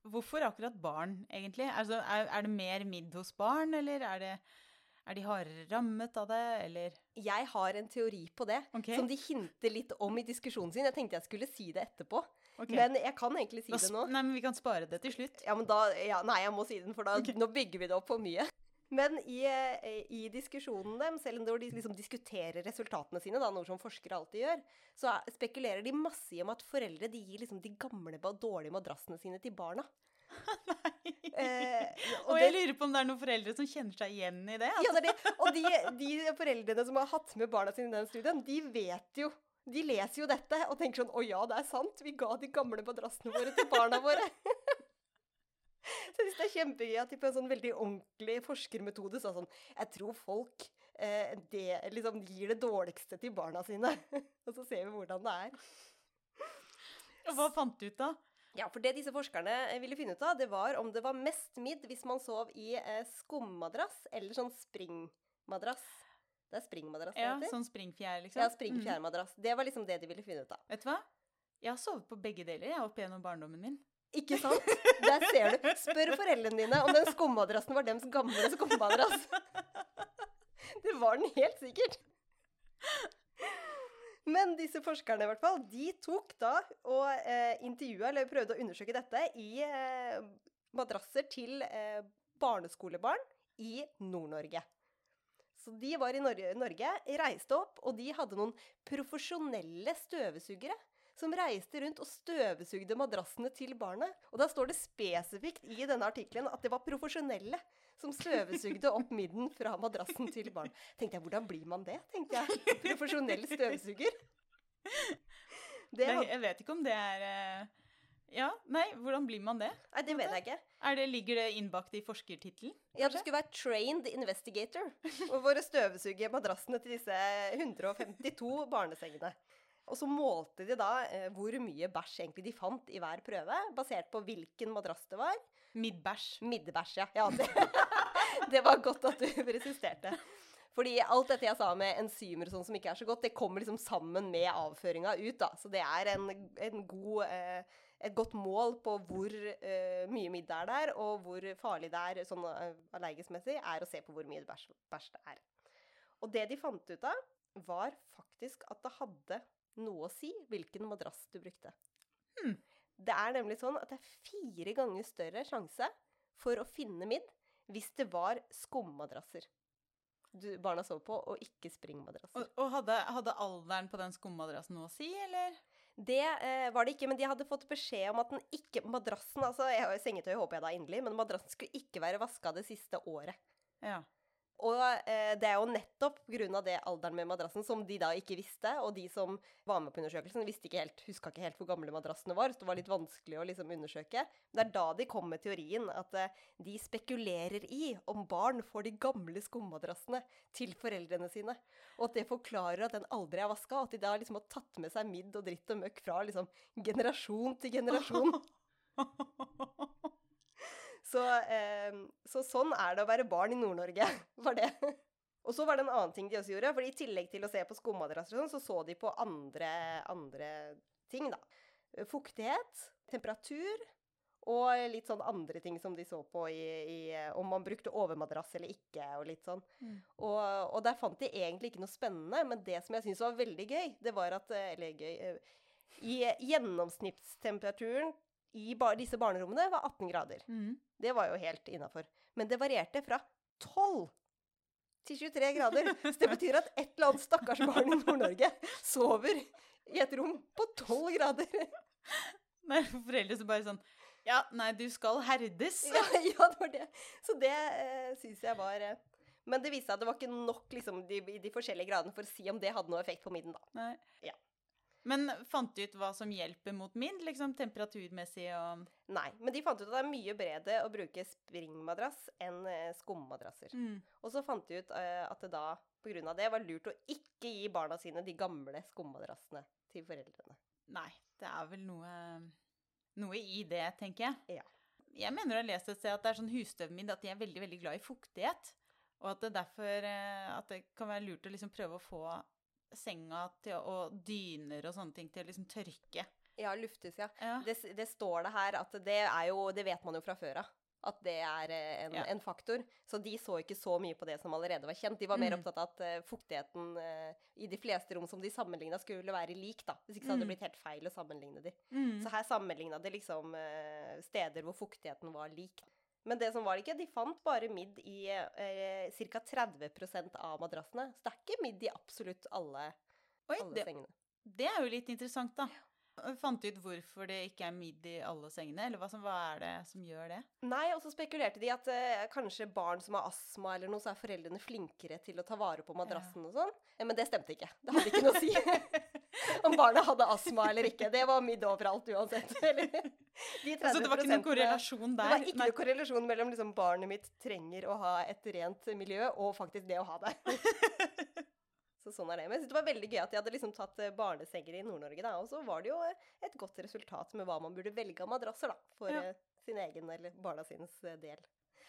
Hvorfor akkurat barn, egentlig? Altså, er, er det mer midd hos barn, eller er, det, er de hardere rammet av det, eller Jeg har en teori på det, okay. som de hinter litt om i diskusjonen sin. Jeg tenkte jeg skulle si det etterpå, okay. men jeg kan egentlig si Da det nå. Nei, men vi kan spare det til slutt. Ja, men da, ja, nei, jeg må si den, for da, okay. nå bygger vi det opp for mye. Men i, eh, i diskusjonen dem, selv om de liksom diskuterer resultatene sine, da, noe som forskere alltid gjør, så er, spekulerer de masse i om at foreldre de gir liksom de gamle, dårlige madrassene sine til barna. Eh, og og jeg det- lurer på om det er noen foreldre som kjenner seg igjen i det. Ja, det er det. Og de, de foreldrene som har hatt med barna sine i den studien, de vet jo De leser jo dette og tenker sånn Å ja, det er sant. Vi ga de gamle madrassene våre til barna våre. Så jeg synes det er kjempegøy at de på en sånn veldig ordentlig forskermetode sa sånn Jeg tror folk eh, det, liksom gir det dårligste til barna sine. og så ser vi hvordan det er. Og hva fant du ut da? Ja, for det disse forskerne eh, ville finne ut av, det var om det var mest midd hvis man sov i eh, skummadrass eller sånn springmadrass. Det er springmadrass det Ja, heter. Sånn springfjær, liksom? Ja, springfjærmadrass. Det var liksom det de ville finne ut av. Mm. Vet du hva? Jeg har sovet på begge deler jeg, opp gjennom barndommen min. Ikke sant? Der ser du. Spør foreldrene dine om den skummadrassen var dems gamle skummadrass. Det var den helt sikkert. Men disse forskerne i hvert fall, de tok da og eh, intervjua, eller prøvde å undersøke dette, i eh, madrasser til eh, barneskolebarn i Nord-Norge. Så de var i Norge, Norge, reiste opp, og de hadde noen profesjonelle støvsugere som reiste rundt og støvsugde madrassene til barnet. Og da står det spesifikt i denne artikkelen at det var profesjonelle som støvsugde opp midden fra madrassen til barn. Tenkte jeg, hvordan blir man det? tenkte jeg. Profesjonell støvsuger. Det, jeg vet ikke om det er eh, Ja, nei, hvordan blir man det? nei, det vet jeg ikke. Er det ligger det innbakt i forskertittelen? Ja, du skulle være trained investigator og våre støvsuge madrassene til disse 152 barnesengene. Og så målte de da eh, hvor mye bæsj egentlig de fant i hver prøve, basert på hvilken madrass det var. Midbæsj. Midbæsj, ja. ja det, det var godt at du presisterte. Fordi alt dette jeg sa med enzymer og sånn som ikke er så godt, det kommer liksom sammen med avføringa ut, da. Så det er en, en god, eh, et godt mål på hvor eh, mye midd det er der, og hvor farlig det er sånn eh, allergisk-messig, er å se på hvor mye bæsj, bæsj det er. Og det de fant ut av, var faktisk at det hadde noe å si hvilken madrass du brukte. Hmm. Det er nemlig sånn at det er fire ganger større sjanse for å finne midd hvis det var skummadrasser barna sov på, og ikke springmadrasser. Og, og hadde, hadde alderen på den skummadrassen noe å si, eller? Det eh, var det ikke, men de hadde fått beskjed om at den ikke Madrassen, altså jeg har jo sengetøy, håper jeg da inderlig, men madrassen skulle ikke være vaska det siste året. Ja. Og eh, det er jo nettopp pga. det alderen med madrassen som de da ikke visste, og de som var med på undersøkelsen, visste ikke helt, huska ikke helt hvor gamle madrassene var, så det var litt vanskelig å liksom undersøke. Det er da de kom med teorien at eh, de spekulerer i om barn får de gamle skummadrassene til foreldrene sine, og at det forklarer at den aldri er vaska, og at de da liksom har tatt med seg midd og dritt og møkk fra liksom generasjon til generasjon. Så, eh, så sånn er det å være barn i Nord-Norge, var det. Og så var det en annen ting de også gjorde. for I tillegg til å se på skomadrasser og sånn, så så de på andre, andre ting. da. Fuktighet, temperatur og litt sånn andre ting som de så på i, i om man brukte overmadrass eller ikke. og litt sånn. Mm. Og, og der fant de egentlig ikke noe spennende, men det som jeg syntes var veldig gøy, det var at eh, Eller gøy eh, I gjennomsnittstemperaturen i bar disse barnerommene var 18 grader. Mm. Det var jo helt innafor. Men det varierte fra 12 til 23 grader. Så det betyr at et eller annet stakkars barn i Nord-Norge sover i et rom på 12 grader. Er foreldre som bare sånn Ja, nei, du skal herdes. Ja, ja det var det. Så det eh, syns jeg var eh, Men det viste seg at det var ikke nok liksom, de, i de forskjellige gradene for å si om det hadde noe effekt på midden, da. Nei. Ja. Men fant du ut hva som hjelper mot min, liksom temperaturmessig og Nei. Men de fant ut at det er mye bedre å bruke springmadrass enn uh, skummadrasser. mm. Og så fant de ut eh, at det da på grunn av det var lurt å ikke gi barna sine de gamle skummadrassene til foreldrene. Nei, det er vel noe, noe i det, tenker jeg. Ja. Jeg mener å ha lest et sted at det er sånn husstøvmidd at de er veldig veldig glad i fuktighet. Og at det derfor eh, at det kan være lurt å liksom prøve å få senga til og dyner og sånne ting til å liksom tørke. Ja, luftes, ja. Ja. Det, det står det her at det er jo Det vet man jo fra før av. At det er eh, en, Ja. en faktor. Så de så ikke så mye på det som allerede var kjent. De var mer Mm. opptatt av at eh, fuktigheten uh, i de fleste rom som de sammenligna, skulle være lik, da. Hvis ikke så hadde det Mm. blitt helt feil å sammenligne de. Mm. Så her sammenligna de liksom uh, steder hvor fuktigheten var lik. Men det som var det ikke, de fant bare midd i eh, ca. 30% av madrassene. Så det er ikke midd i absolutt alle, Oi, alle det, sengene. det er jo litt interessant, da. Fant du ut hvorfor det ikke er midd i alle sengene? Eller hva, som, hva er det som gjør det? Nei, og så spekulerte de at eh, kanskje barn som har astma eller noe, så er foreldrene flinkere til å ta vare på madrassen og sånn. Men det stemte ikke. Det hadde ikke noe å si om barna hadde astma eller ikke. Det var midd overalt uansett. Så det var ikke noen korrelasjon der? Det var ikke noen korrelasjon mellom liksom barnet mitt trenger å ha et rent miljø, og faktisk det å ha det. Så sånn er det. Men jeg synes det var veldig gøy at de hadde liksom tatt eh, barnesenger i Nord-Norge. da, Og så var det jo eh, et godt resultat med hva man burde velge av madrasser da, for Ja. eh, sin egen eller barna sines eh, del.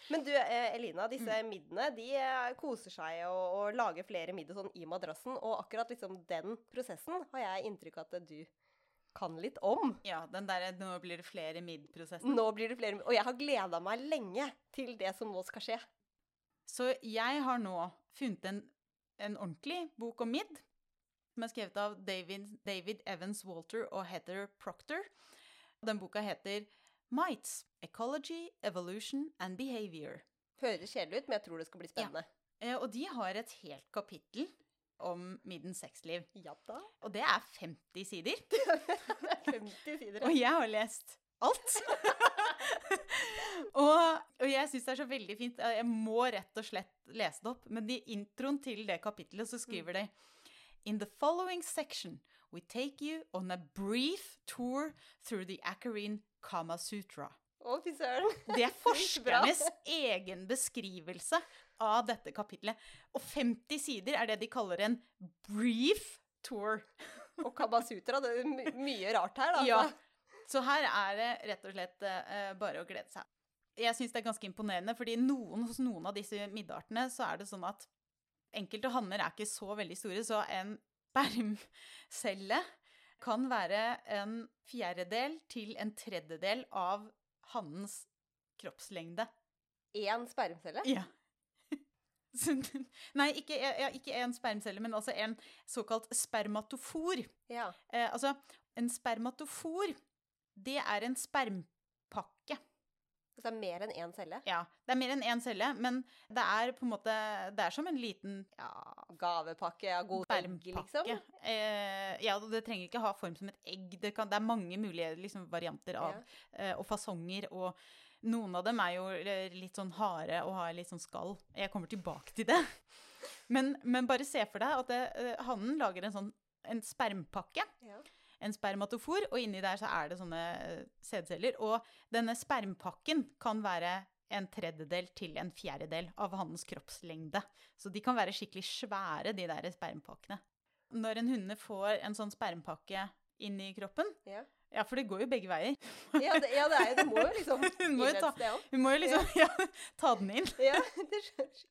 Men du Elina, disse Mm. middene de koser seg og, og lager flere midd sånn i madrassen. Og akkurat liksom den prosessen har jeg inntrykk av at du kan litt om. Ja, den derre 'nå blir det flere mid'-prosessen. Nå blir det flere Og jeg har gleda meg lenge til det som nå skal skje. Så jeg har nå funnet en, en ordentlig bok om mid, som er skrevet av David, David Evans Walter og Heather Proctor. Den boka heter Mites Ecology, Evolution and Behavior. Høres kjedelig ut, men jeg tror det skal bli spennende. Ja. og de har et helt kapittel om middens sexliv. Ja da. Og det er 50 sider. Det er 50 sider. Og jeg har lest alt. og, og jeg syns det er så veldig fint. Jeg må rett og slett lese det opp. Men i introen til det kapittelet så skriver de In the following section we take you on a brief tour through the Akarin Kama Sutra. Å, fy søren. Det er forskernes egen beskrivelse av dette kapitlet. Og 50 sider er det de kaller en brief tour. Og Kabasutra, det er my mye rart her, da. Ja. Så her er det rett og slett uh, bare å glede seg. Jeg syns det er ganske imponerende, fordi noen, hos noen av disse middartene så er det sånn at enkelte hanner er ikke så veldig store, så en spermcelle kan være en fjerdedel til en tredjedel av hannens kroppslengde. Én spermcelle? Ja. Nei, ikke, ja, ikke en spermcelle, men altså en såkalt spermatofor. Ja. Eh, altså, en spermatofor, det er en spermpakke. Så det er mer enn én celle? Ja, det er mer enn én celle, men det er på en måte Det er som en liten ja, Gavepakke av god egg, liksom? Eh, ja, det trenger ikke ha form som et egg. Det, kan, det er mange mulige liksom, varianter av, Ja. eh, og fasonger. Og noen av dem er jo eh, litt sånn harde og har litt sånn skall. Jeg kommer tilbake til det. Men, men bare se for deg at det, eh, hannen lager en sånn en spermpakke. Ja. En spermatofor, og inni der så er det sånne eh, sædceller. Og denne spermpakken kan være en tredjedel til en fjerdedel av hannens kroppslengde. Så de kan være skikkelig svære, de der spermpakkene. Når en hunde får en sånn spermpakke inn i kroppen Ja. Ja, for det går jo begge veier. Ja, det, ja, det er Det må jo liksom Hun må jo ta- Hun må jo liksom ja, ta den inn. Ja, det skjønner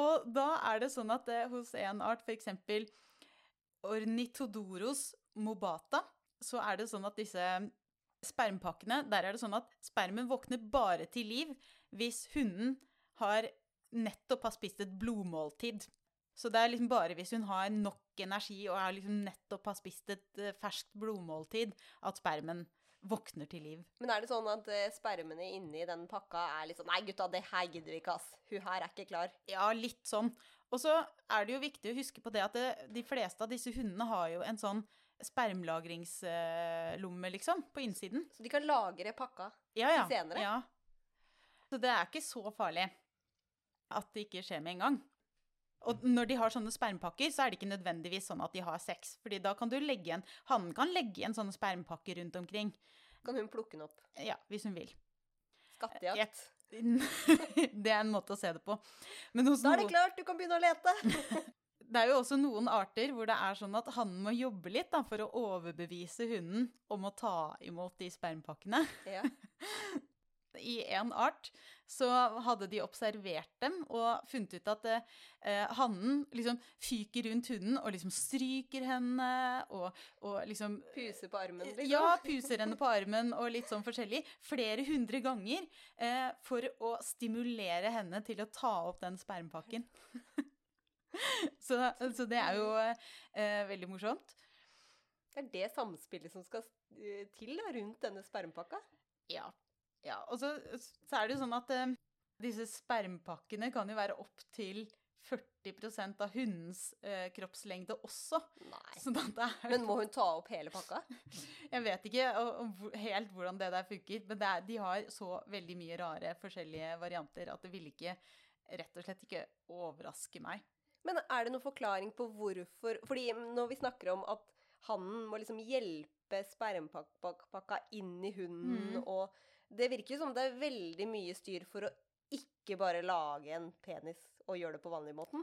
Og da er det sånn at det, hos en art, f.eks. Ornithodoros mobata, så er det sånn at disse spermpakkene Der er det sånn at spermen våkner bare til liv hvis hunden har nettopp har spist et blodmåltid. Så det er liksom bare hvis hun har nok energi og liksom nettopp har spist et eh, ferskt blodmåltid, at spermen våkner til liv. Men er det sånn at eh, spermene inni den pakka er litt sånn Nei, gutta, det her gidder vi ikke, ass. Hun her er ikke klar. Ja, litt sånn. Og så er det jo viktig å huske på det at det, de fleste av disse hundene har jo en sånn spermlagringslomme, liksom, på innsiden. Så de kan lagre pakka. Ja, ja. senere? Ja. Så det er ikke så farlig at det ikke skjer med en gang. Og når de har sånne spermpakker, så er det ikke nødvendigvis sånn at de har sex. Fordi da kan du legge igjen Hannen kan legge igjen sånne spermpakker rundt omkring. Kan hun plukke den opp. Ja, hvis hun vil. Skattejakt. det er en måte å se det på. Da er det klart, du kan begynne å lete! Det er jo også noen arter hvor det er sånn at hannen må jobbe litt da, for å overbevise hunden om å ta imot de spermpakkene. Ja. I en art så hadde de observert dem og funnet ut at eh, hannen liksom fyker rundt hunden og liksom stryker henne og, og liksom Puser på armen, liksom. ja, puser henne på armen og litt sånn forskjellig. Flere hundre ganger eh, for å stimulere henne til å ta opp den spermpakken. så, så det er jo eh, veldig morsomt. Det er det samspillet som skal eh, til da, rundt denne spermpakka. Ja. Ja, og så, så er det jo sånn at eh, disse spermpakkene kan jo være opptil 40 av hundens eh, kroppslengde også. Nei. Sånn er, Men må hun ta opp hele pakka? jeg vet ikke og, og, helt hvordan det der funker, men er, de har så veldig mye rare forskjellige varianter at det ville ikke rett og slett ikke overraske meg. Men er det noen forklaring på hvorfor Fordi når vi snakker om at hannen må liksom hjelpe spermpakka inn i hunden, mm. og det virker som det er veldig mye styr for å ikke bare lage en penis og gjøre det på vanlig-måten.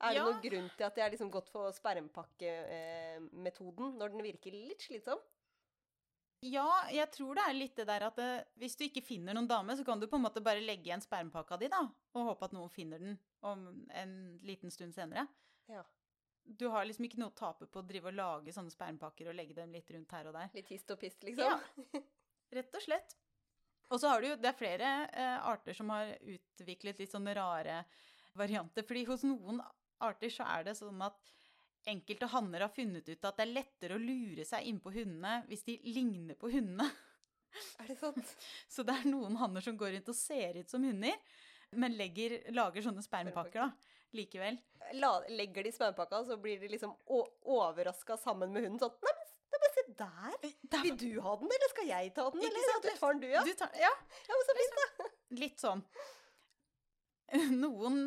Er det Ja. noen grunn til at de har liksom gått for spermpakkemetoden når den virker litt slitsom? Ja, jeg tror det er litt det der at det, hvis du ikke finner noen dame, så kan du på en måte bare legge igjen spermpakka di, da, og håpe at noen finner den om en liten stund senere. Ja. Du har liksom ikke noe å tape på å drive og lage sånne spermpakker og legge dem litt rundt her og der. Litt hist og pist, liksom? Ja. Rett og slett. Og så har du jo, det er flere eh, arter som har utviklet litt sånne rare varianter. Fordi hos noen arter så er det sånn at enkelte hanner har funnet ut at det er lettere å lure seg innpå hundene hvis de ligner på hundene. Er det sant? Så det er noen hanner som går rundt og ser ut som hunder, men legger, lager sånne spermpakker da, likevel. La, legger de spermpakka, så blir de liksom overraska sammen med hunden. Sånn Nei, men, nei, men se der! Der- Vil du ha den, eller skal jeg ta den? Eller ja, du tar den, du, ja? Du tar, ja, Ja, men så fint, da. litt sånn. Noen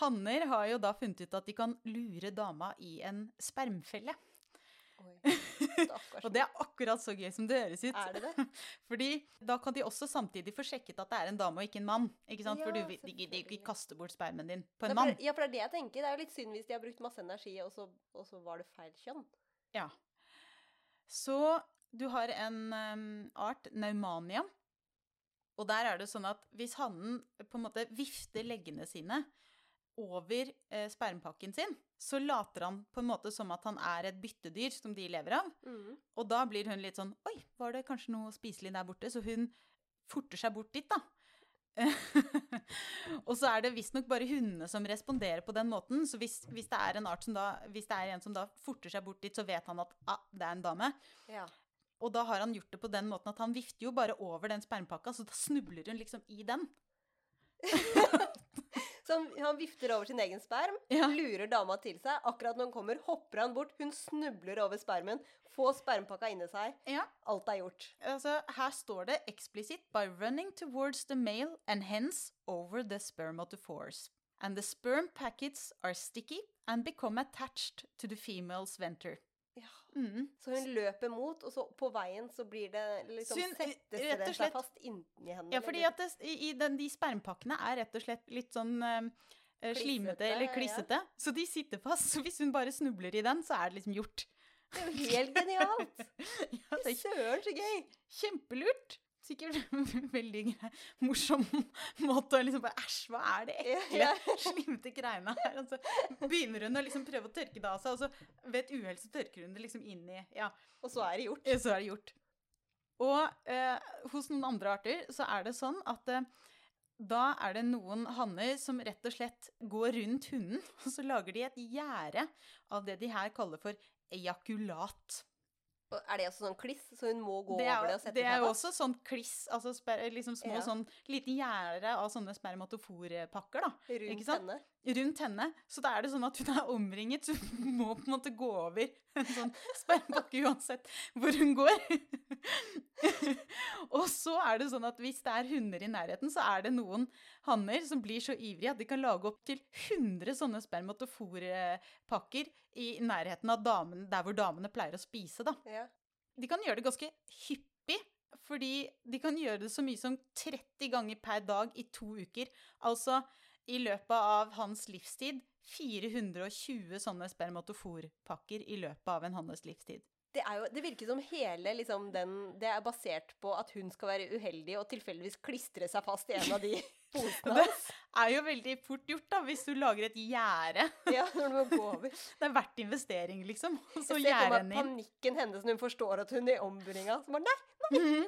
hanner har jo da funnet ut at de kan lure dama i en spermfelle. Oi. Og det er akkurat så gøy som det høres ut. Er det det? Fordi da kan de også samtidig få sjekket at det er en dame og ikke en mann. Ikke sant? For du gidder ikke kaste bort spermen din på en mann. ja, for det er det jeg tenker. Det er jo litt synd hvis de har brukt masse energi, og så, og så var det feil kjønn. Ja. Så du har en um, art, Naumania. Og der er det sånn at hvis hannen på en måte vifter leggene sine over eh, spermpakken sin, så later han på en måte som at han er et byttedyr som de lever av. Og da blir hun litt sånn Oi, var det kanskje noe spiselig der borte? Så hun forter seg bort dit, da. og så er det visstnok bare hundene som responderer på den måten. Så hvis, hvis, det er en art som da, hvis det er en som da forter seg bort dit, så vet han at ah, det er en dame. Ja. Og da har han gjort det på den måten at han vifter jo bare over den spermpakka, så da snubler hun liksom i den. Så han, vifter over sin egen sperm, Ja. lurer dama til seg. Akkurat når hun kommer, hopper han bort. Hun snubler over spermen, får spermpakka inni seg. Ja, Alt er gjort. altså Her står det eksplisitt by running towards the male and hence over the spermatophores. And the sperm packets are sticky and become attached to the female's venter. Mm. Så hun løper mot, og så på veien så blir det liksom hun, Settes det seg fast inni henne. Ja, fordi det, i, den, de spermpakkene er rett og slett litt sånn uh, slimete slimete Klissete, eller ja. Så de sitter fast. Så hvis hun bare snubler i den, så er det liksom gjort. Det er jo helt genialt! ja, Søren, så gøy! kjempelurt. Sikkert veldig grei, morsom måte å liksom bare Æsj, hva er det ekle, slimte greiene her? Og så begynner hun å liksom prøve å tørke det av seg, og så ved et uhell så tørker hun det liksom inn i Ja, Og så er det gjort. så er det gjort. Og eh, hos noen andre arter så er det sånn at eh, da er det noen hanner som rett og slett går rundt hunden, og så lager de et gjerde av det de her kaller for ejakulat. Er det også sånn kliss, så hun må gå Det over det er, og sette det er jo også sånn kliss, altså sper, liksom små Ja. sånn lite gjerde av sånne spermatoforpakker, da. Rundt sant? henne. Rundt henne. Så da er det sånn at hun er omringet, så hun må på en måte gå over en sånn spermpakke uansett hvor hun går. og så er det sånn at hvis det er hunder i nærheten, så er det noen hanner som blir så ivrige at de kan lage opp til 100 sånne spermatoforpakker i nærheten av damen, der hvor damene pleier å spise, da. Ja. De kan gjøre det ganske hyppig, fordi de kan gjøre det så mye som 30 ganger per dag i to uker. Altså i løpet av hans livstid 420 sånne spermatoforpakker i løpet av en hans livstid. Det, er jo, det virker som hele liksom, den Det er basert på at hun skal være uheldig og tilfeldigvis klistre seg fast i en av de posene Det er jo veldig fort gjort, da, hvis du lager et gjerde. Ja, når du må gå over. Det er verdt investering, liksom. Så gjerde henne inn. panikken hennes når hun forstår at hun er i ombudinga. Så bare nei, Mhm.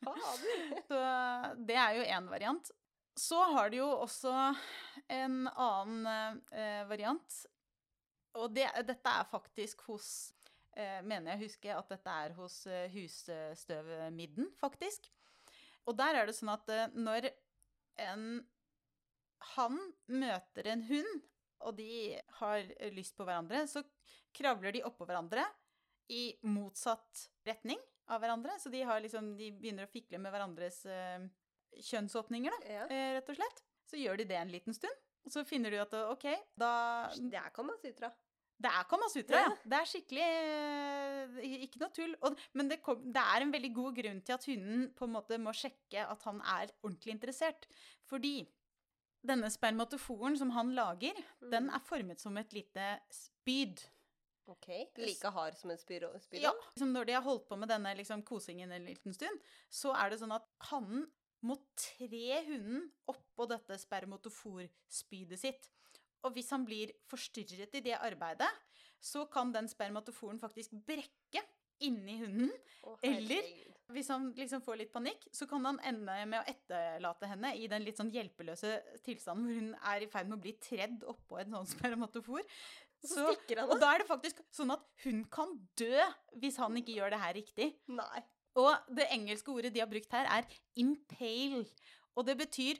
fader! Så det er jo én variant. Så har du jo også en annen eh, variant. Og det, dette er faktisk hos eh, mener jeg husker at dette er hos eh, husstøvmidden, faktisk. Og der er det sånn at eh, når en han møter en hund, og de har lyst på hverandre, så kravler de oppå hverandre i motsatt retning av hverandre. Så de, liksom, de begynner å fikle med hverandres eh, kjønnsåpninger, da, Ja. eh, rett og slett. Så gjør de det en liten stund. Og så finner du at OK, da Det er Kamasutra. Det er Kamasutra, ja. Ja. Det er skikkelig eh, Ikke noe tull. Og, men det, kom, det er en veldig god grunn til at hunden på en måte må sjekke at han er ordentlig interessert. Fordi denne spermatoforen som han lager, den er formet som et lite spyd. Ok. Like hard som en spyro? Ja, liksom Når de har holdt på med denne liksom, kosingen en liten stund, så er det sånn at hannen må tre hunden oppå dette spermatoforspydet sitt. Og hvis han blir forstyrret i det arbeidet, så kan den spermatoforen faktisk brekke inni hunden. Oh, Eller- Hvis han liksom får litt panikk, så kan han ende med å etterlate henne i den litt sånn hjelpeløse tilstanden hvor hun er i ferd med å bli tredd oppå en sånn spermatofor. Så stikker han og da er det faktisk sånn at hun kan dø hvis han ikke gjør det her riktig. Nei. Og det engelske ordet de har brukt her, er 'impale'. Og det betyr,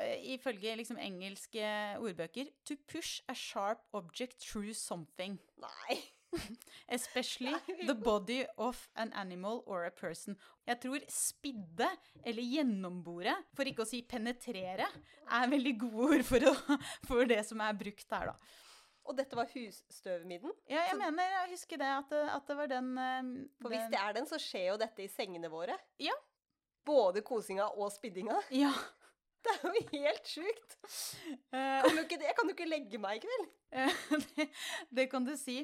eh, ifølge liksom engelske ordbøker, 'to push a sharp object through something'. Nei. Especially the body of an animal or a person. Jeg tror spidde, eller gjennombore, for ikke å si penetrere, er veldig gode ord for, å, for det som er brukt her, da. Og dette var husstøvmidden? Ja, jeg Så- mener, jeg husker det, at det, at det var den eh, For hvis det er den, så skjer jo dette i sengene våre. Ja. Både kosinga og spiddinga. Ja. Det er jo helt sjukt. eh, Kan du ikke det? Jeg kan jo ikke legge meg i kveld. Eh, det, det kan du si.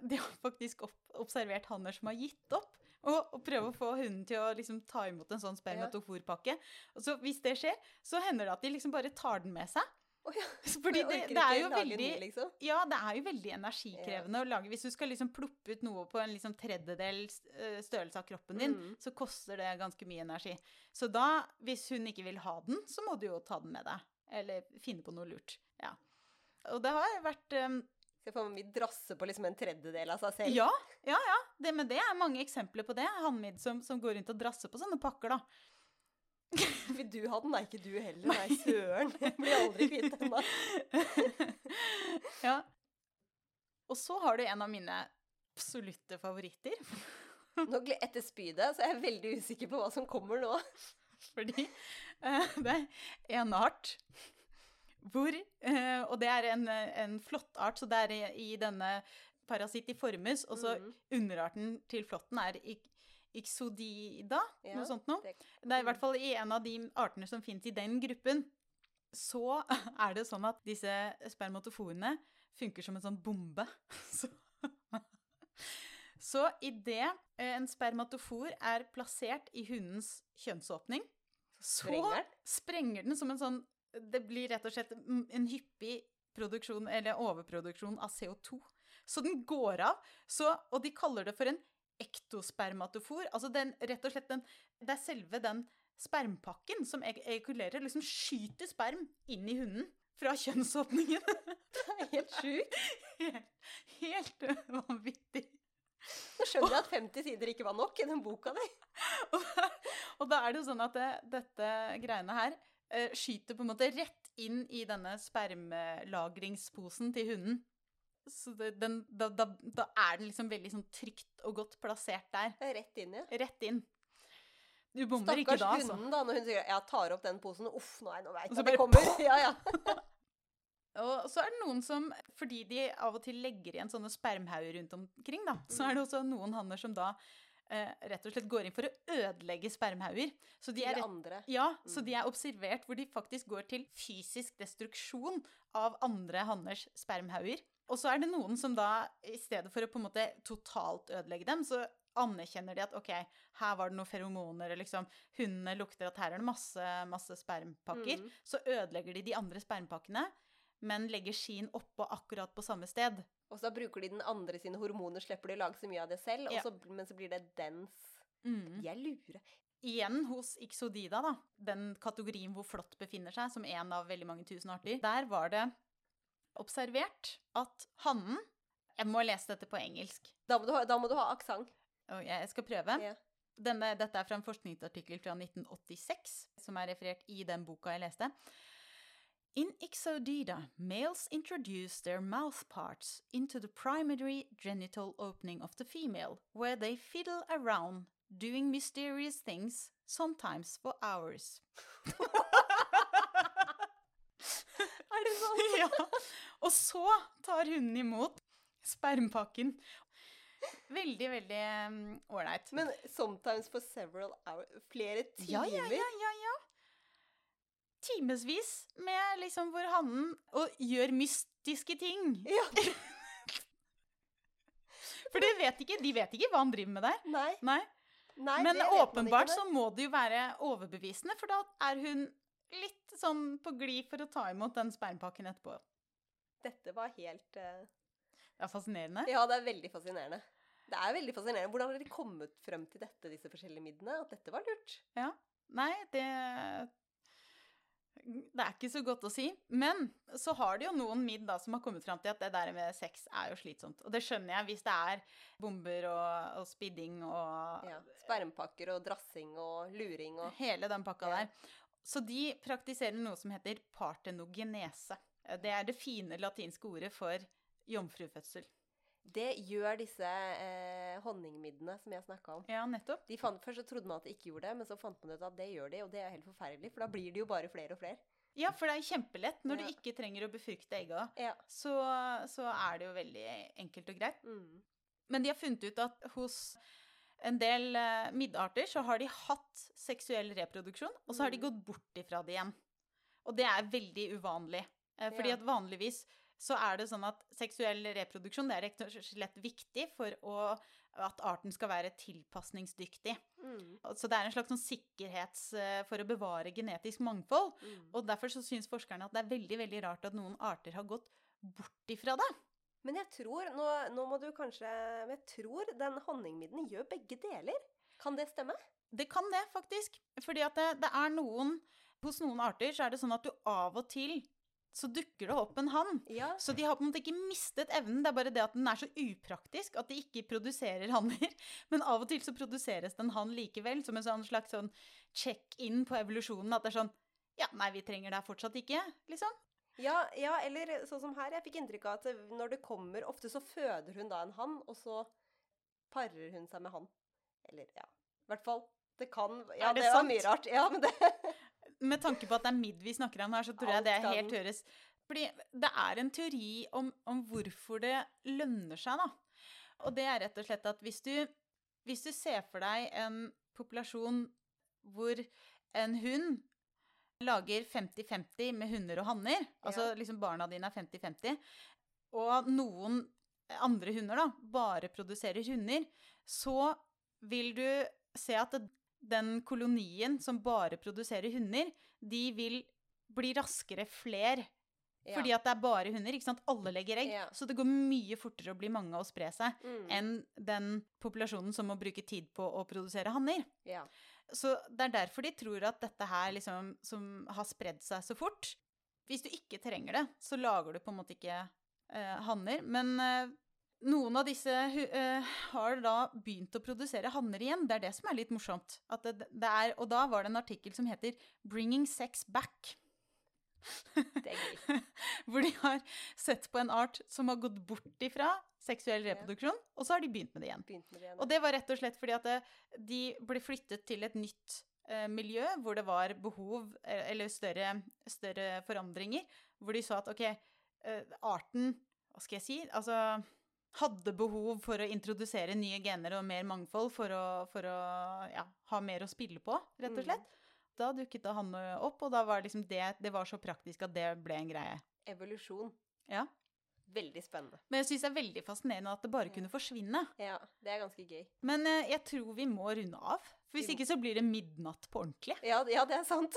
De har faktisk opp, observert hanner som har gitt opp. Og, og prøver å få hunden til å liksom ta imot en sånn spermatoforpakke. Ja. så hvis det skjer, så hender det at de liksom bare tar den med seg. Å ja. Fordi det, det er jo veldig ny, liksom. Ja, det er jo veldig energikrevende å lage. Hvis du skal liksom ploppe ut noe på en liksom tredjedel eh, størrelse av kroppen din, Mm. så koster det ganske mye energi. Så da, hvis hun ikke vil ha den, så må du jo ta den med deg. Eller finne på noe lurt. Ja. Og det har vært um, Se for meg drasse på liksom en tredjedel av seg selv. Ja, ja, ja. Det, men det er mange eksempler på det. Hanmid som, som går rundt og drasser på sånne pakker, da. Vil du ha den? Nei, ikke du heller. Nei, søren. Jeg blir aldri kvitt da. ja. Og så har du en av mine absolutte favoritter. Nå, etter spydet så er jeg veldig usikker på hva som kommer nå. Fordi uh, det er en art hvor uh, Og det er en, en flott art, så det er i, i denne parasitiformes, og så mm. underarten til flåtten er ik ixodida, Ja, noe sånt noe. det- Det er i hvert fall i en av de artene som finnes i den gruppen, så er det sånn at disse spermatoforene funker som en sånn bombe. Så, så idet en spermatofor er plassert i hundens kjønnsåpning, så Sprenger den? sprenger den som en sånn Det blir rett og slett mm, en hyppig produksjon, eller overproduksjon av CO2. Så den går av. Så, og de kaller det for en ektospermatofor. Altså den, rett og slett den Det er selve den spermpakken som ejakulerer, liksom skyter sperm inn i hunden fra kjønnsåpningen. Det er helt sjukt. helt, helt vanvittig. Nå skjønner jeg at 50 sider ikke var nok i den boka di. Og, og da er det jo sånn at det, dette greiene her eh, skyter på en måte rett inn i denne spermlagringsposen til hunden. Så det, den, da, da, da er den liksom veldig sånn trygt og godt plassert der. Er rett inn, ja. Rett inn. Du bommer ikke da, altså. Stakkars hunden, da, når hun sier 'jeg tar opp den posen'. Uff, nei, nå veit jeg så at det kommer. Ja, ja. Og så er det noen som, fordi de av og til legger igjen sånne spermhauger rundt omkring, da, så er det også noen hanner som da eh, rett og slett går inn for å ødelegge spermhauger. Så de er andre. Ja, så Mm. de er observert hvor de faktisk går til fysisk destruksjon av andre hanners spermhauger. Og så er det noen som da, i stedet for å på en måte totalt ødelegge dem, så anerkjenner de at ok, her var det noen feromoner, liksom hundene lukter at her er det masse, masse spermpakker. Mm. Så ødelegger de de andre spermpakkene, men legger skien oppå akkurat på samme sted. Og så bruker de den andre sine hormoner, slipper de å lage så mye av det selv, Ja. og så, men så blir det dens Mm. Jeg lurer. Igjen hos Ixodida, da, den kategorien hvor flått befinner seg, som en av veldig mange tusen arter, der var det observert at hannen Jeg må lese dette på engelsk. Da må du ha, ha aksent. Og jeg skal prøve. Ja. Denne, dette er fra en forskningsartikkel fra 1986, som er referert i den boka jeg leste. In Ixodida, males introduce their mouth parts into the primary genital opening of the female, where they fiddle around, doing mysterious things, sometimes for hours. Er det sånn? ja. Og så tar hunden imot spermpakken. Veldig, veldig um, ålreit. Men sometimes for several hours Flere timer? Ja, ja, ja, ja, ja. Timevis med liksom hvor hannen og gjør mystiske ting. Ja, For de vet ikke, de vet ikke hva han driver med der. Nei. Nei. nei Men åpenbart så må det jo være overbevisende, for da er hun litt sånn på glid for å ta imot den spermpakken etterpå. Dette var helt uh... Er fascinerende. Ja, det er veldig fascinerende. Det er veldig fascinerende. Hvordan har de kommet frem til dette, disse forskjellige midlene? At dette var lurt? Ja. Nei, det Det er ikke så godt å si. Men så har det jo noen midd da som har kommet fram til at det der med sex er jo slitsomt. Og det skjønner jeg hvis det er bomber og, og spidding og Ja. Spermpakker og drassing og luring og hele den pakka Ja. der. Så de praktiserer noe som heter partenogenese. Det er det fine latinske ordet for jomfrufødsel. Det gjør disse eh, honningmiddene som jeg snakka om. Ja, nettopp. De fant, først så trodde man at de ikke gjorde det, men så fant man ut at det gjør de, og det er helt forferdelig, for da blir det jo bare flere og flere. Ja, for det er kjempelett. Når Ja. du ikke trenger å befrukte egga, Ja. så, så er det jo veldig enkelt og greit. Mm. Men de har funnet ut at hos en del eh, middarter så har de hatt seksuell reproduksjon, og så har de Mm. gått bort ifra det igjen. Og det er veldig uvanlig. Eh, fordi at vanligvis så er det sånn at seksuell reproduksjon det er rett og slett viktig for å, at arten skal være tilpasningsdyktig. Mm. Så det er en slags sånn sikkerhets eh, for å bevare genetisk mangfold. Mm. Og derfor så syns forskerne at det er veldig veldig rart at noen arter har gått bort ifra det. Men jeg tror, nå, nå må du kanskje Men jeg tror den honningmidden gjør begge deler. Kan det stemme? Det kan det, faktisk. Fordi at det, det er noen Hos noen arter så er det sånn at du av og til så dukker det opp en hann. Ja. Så de har på en måte ikke mistet evnen, det er bare det at den er så upraktisk at de ikke produserer hanner. Men av og til så produseres det en hann likevel, som en sånn slags sånn check-in på evolusjonen. At det er sånn Ja, nei, vi trenger deg fortsatt ikke, liksom. Ja, ja, eller sånn som her. Jeg fikk inntrykk av at når det kommer Ofte så føder hun da en hann, og så parer hun seg med han. Eller, ja. I hvert fall. Det kan Ja, Er det det, var mye rart. Ja, men det Med tanke på at det er midd vi snakker om her, så tror jeg det er helt høres. Fordi det er en teori om, om hvorfor det lønner seg, da. Og det er rett og slett at hvis du, hvis du ser for deg en populasjon hvor en hund lager 50-50 med hunder og hanner, altså liksom barna dine er 50-50, og noen andre hunder da bare produserer hunder, så vil du se at den kolonien som bare produserer hunder, de vil bli raskere fler. ja. Fordi at det er bare hunder. ikke sant? Alle legger egg. Ja. Så det går mye fortere å bli mange og spre seg mm, enn den populasjonen som må bruke tid på å produsere hanner. ja. Så det er derfor de tror at dette her liksom, som har spredd seg så fort Hvis du ikke trenger det, så lager du på en måte ikke eh, hanner. Men eh, noen av disse eh, har da begynt å produsere hanner igjen. Det er det som er litt morsomt. At det, det er, og da var det en artikkel som heter 'Bringing Sex Back'. Det er gøy. Hvor de har sett på en art som har gått bort ifra seksuell Ja. reproduksjon, og så har de begynt med det igjen. Med det igjen. Og det var rett og slett fordi at det, de ble flyttet til et nytt eh, miljø hvor det var behov, eh, eller større, større forandringer, hvor de sa at ok, eh, arten, hva skal jeg si, altså hadde behov for å introdusere nye gener og mer mangfold for å, for å ja, ha mer å spille på, rett og Mm. slett. Da dukket da han opp, og da var liksom det, det var så praktisk at det ble en greie. Evolusjon. Ja. Veldig spennende. Men jeg syns det er veldig fascinerende at det bare kunne forsvinne. Ja, det er ganske gøy. Men eh, jeg tror vi må runde av. For hvis ikke så blir det midnatt på ordentlig. Ja, ja det er sant.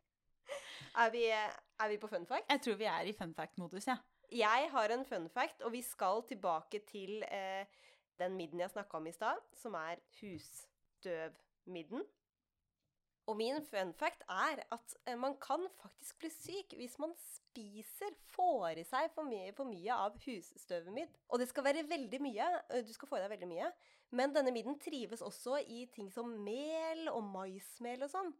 er, vi, er vi på fun fact? Jeg tror vi er i fun fact-modus, jeg. Ja. Jeg har en fun fact, og vi skal tilbake til eh, den midden jeg snakka om i stad, som er husstøvmidden. Og min fun fact er at eh, man kan faktisk bli syk hvis man spiser, får i seg for mye, for mye av husstøvmidd. Og det skal være veldig mye. eh, Du skal få i deg veldig mye. Men denne midden trives også i ting som mel og maismel og sånn.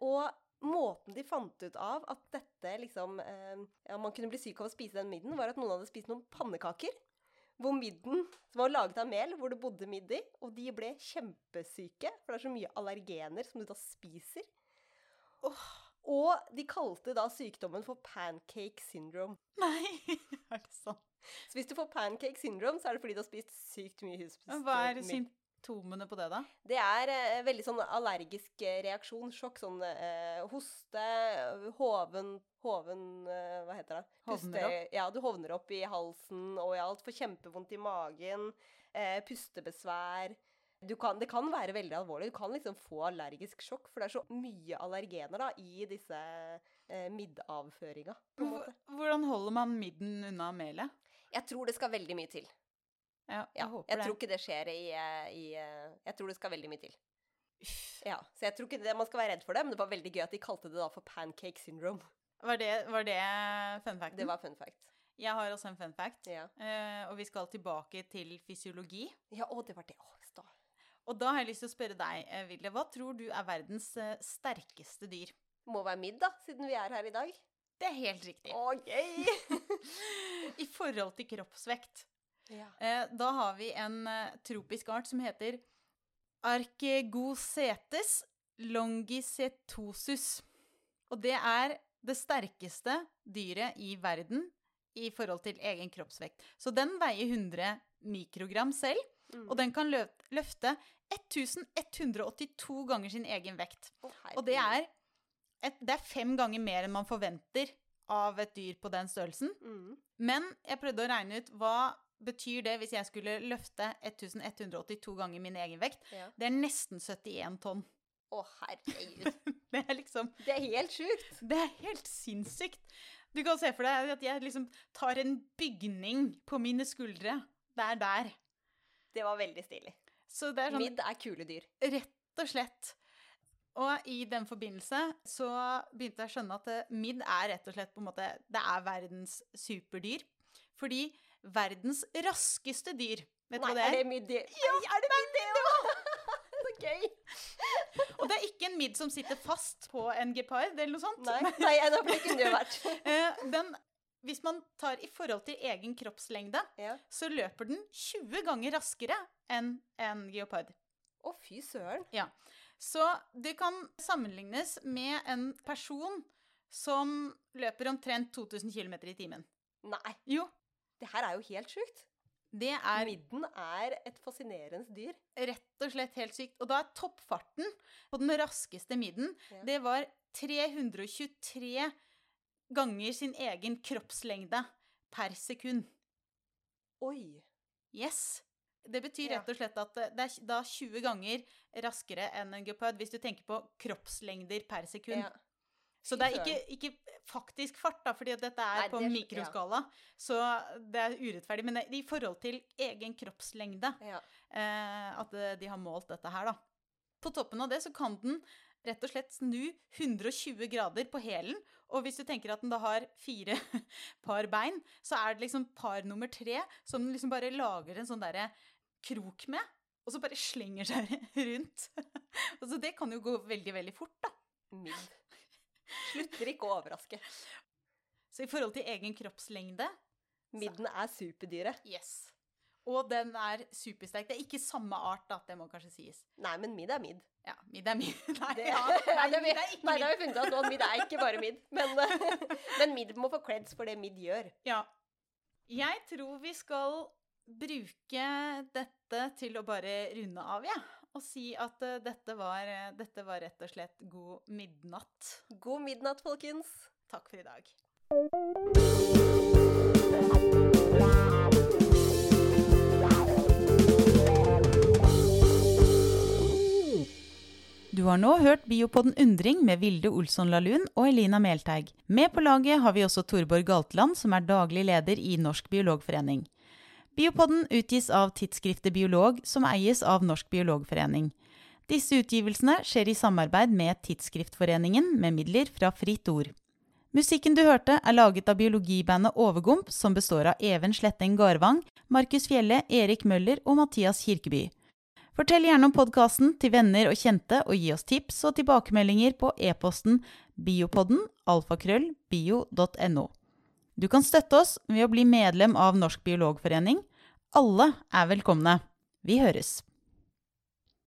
Og måten de fant ut av at dette liksom eh, Ja, man kunne bli syk av å spise den midden, var at noen hadde spist noen pannekaker. Hvor midden som var laget av mel, hvor det bodde midd i. Og de ble kjempesyke, for det er så mye allergener som du da spiser. Og de kalte da sykdommen for pancake syndrome. Nei, er det sant? Så hvis du får pancake syndrome, så er det fordi du har spist sykt mye husbestemt Hva er symptomene på det, da? Det er eh, veldig sånn allergisk eh, reaksjon, sjokk, sånn eh, hoste, hoven, hoven eh, Hva heter det? Opp? Ja, du hovner opp i halsen og i alt. Får kjempevondt i magen. Eh, pustebesvær. Du kan, det kan være veldig alvorlig. Du kan liksom få allergisk sjokk, for det er så mye allergener da, i disse eh, middavføringa. Hvordan holder man midden unna melet? Jeg tror det skal veldig mye til. Ja, jeg Ja, håper jeg det. tror ikke det skjer i, eh, i eh, Jeg tror det skal veldig mye til. Ja, Så jeg tror ikke det, man skal være redd for det, men det var veldig gøy at de kalte det da for pancake syndrome. Var det, var det fun fact? Det var fun fact. Jeg har også en fun fact. Ja, eh, og vi skal tilbake til fysiologi. ja å, det var det. Å, sta. Og da har jeg lyst til å spørre deg, Ville, Hva tror du er verdens sterkeste dyr? Må være midd, da, siden vi er her i dag. Det er helt riktig. Å, gøy! I forhold til kroppsvekt. Ja. Eh, da har vi en eh, tropisk art som heter Arkegosetes longicetosus. Og det er det sterkeste dyret i verden i forhold til egen kroppsvekt. Så den veier 100 mikrogram selv, Mm. og den kan løfte 1182 ganger sin egen vekt. Oh, Og det er, et, det er fem ganger mer enn man forventer av et dyr på den størrelsen. mm. Men jeg prøvde å regne ut hva betyr det hvis jeg skulle løfte 1182 ganger min egen vekt. ja. Det er nesten 71 tonn. Å, herregud. Det er liksom Det er helt sjukt. Det er helt sinnssykt. Du kan se for deg at jeg liksom tar en bygning på mine skuldre. Det er der. Det var veldig stilig. Så det er sånn Midd er kule dyr. Rett og slett. Og i den forbindelse så begynte jeg å skjønne at eh, midd er rett og slett på en måte Det er verdens superdyr. Fordi verdens raskeste dyr Vet du hva det er er? det midd? Ja, er det midd, det òg? Så gøy. Og det er ikke en midd som sitter fast på en gepard eller noe sånt. Nei, nei, det kunne det jo vært. Eh, Den, hvis man tar i forhold til egen kroppslengde, Ja. så løper den 20 ganger raskere enn en geopard. Å, fy søren. Så det kan sammenlignes med en person som løper omtrent 2000 km i timen. Nei, Jo, det her er jo helt sjukt. det er Midden er et fascinerende dyr. rett og slett helt sykt. Og da er toppfarten på den raskeste midden, Ja. det var 323 ganger sin egen kroppslengde per sekund. Oi. Yes. Det betyr rett og slett at det er da 20 ganger raskere enn en gepard, hvis du tenker på kroppslengder per sekund. Ja. Så det er ikke, ikke faktisk fart, da, fordi dette er Nei, på det mikroskala. mikroskala. Så det er urettferdig. Men det, i forhold til egen kroppslengde Ja. eh, at eh, de har målt dette her, da. På toppen av det så kan den rett og slett snu 120 grader på hælen. Og hvis du tenker at den da har fire par bein, så er det liksom par nummer tre som den liksom bare lager en sånn derre krok med. Og så bare slenger seg rundt. altså det kan jo gå veldig, veldig fort, da. Midd. Slutter ikke å overraske. Så i forhold til egen kroppslengde Midden er superdyre. Yes. Og den er supersterk. Det er ikke samme art, da. Det må kanskje sies. Nei, men midd er midd. Ja, midd er midd. Nei, Det, ja, nei, det, er ikke nei, det har vi funnet ut nå. Midd er ikke bare midd. Men, men midd må få creds for det midd gjør. Ja. Jeg tror vi skal bruke dette til å bare runde av, jeg. Ja. Og si at uh, dette, var, uh, dette var rett og slett god midnatt. God midnatt, folkens. Takk for i dag. Du har nå hørt Biopodden Undring med Vilde Olsson Lahlun og Elina Melteig. Med på laget har vi også Torborg Galtland, som er daglig leder i Norsk biologforening. Biopodden utgis av tidsskriftet Biolog, som eies av Norsk biologforening. Disse utgivelsene skjer i samarbeid med Tidsskriftforeningen med midler fra Fritt Ord. Musikken du hørte, er laget av biologibandet Overgump, som består av Even Sletteng Garvang, Markus Fjelle, Erik Møller og Mathias Kirkeby. Fortell gjerne om podkasten til venner og kjente, og gi oss tips og tilbakemeldinger på e-posten biopodden alfakrøll bio.no. Du kan støtte oss ved å bli medlem av Norsk biologforening. Alle er velkomne. Vi høres.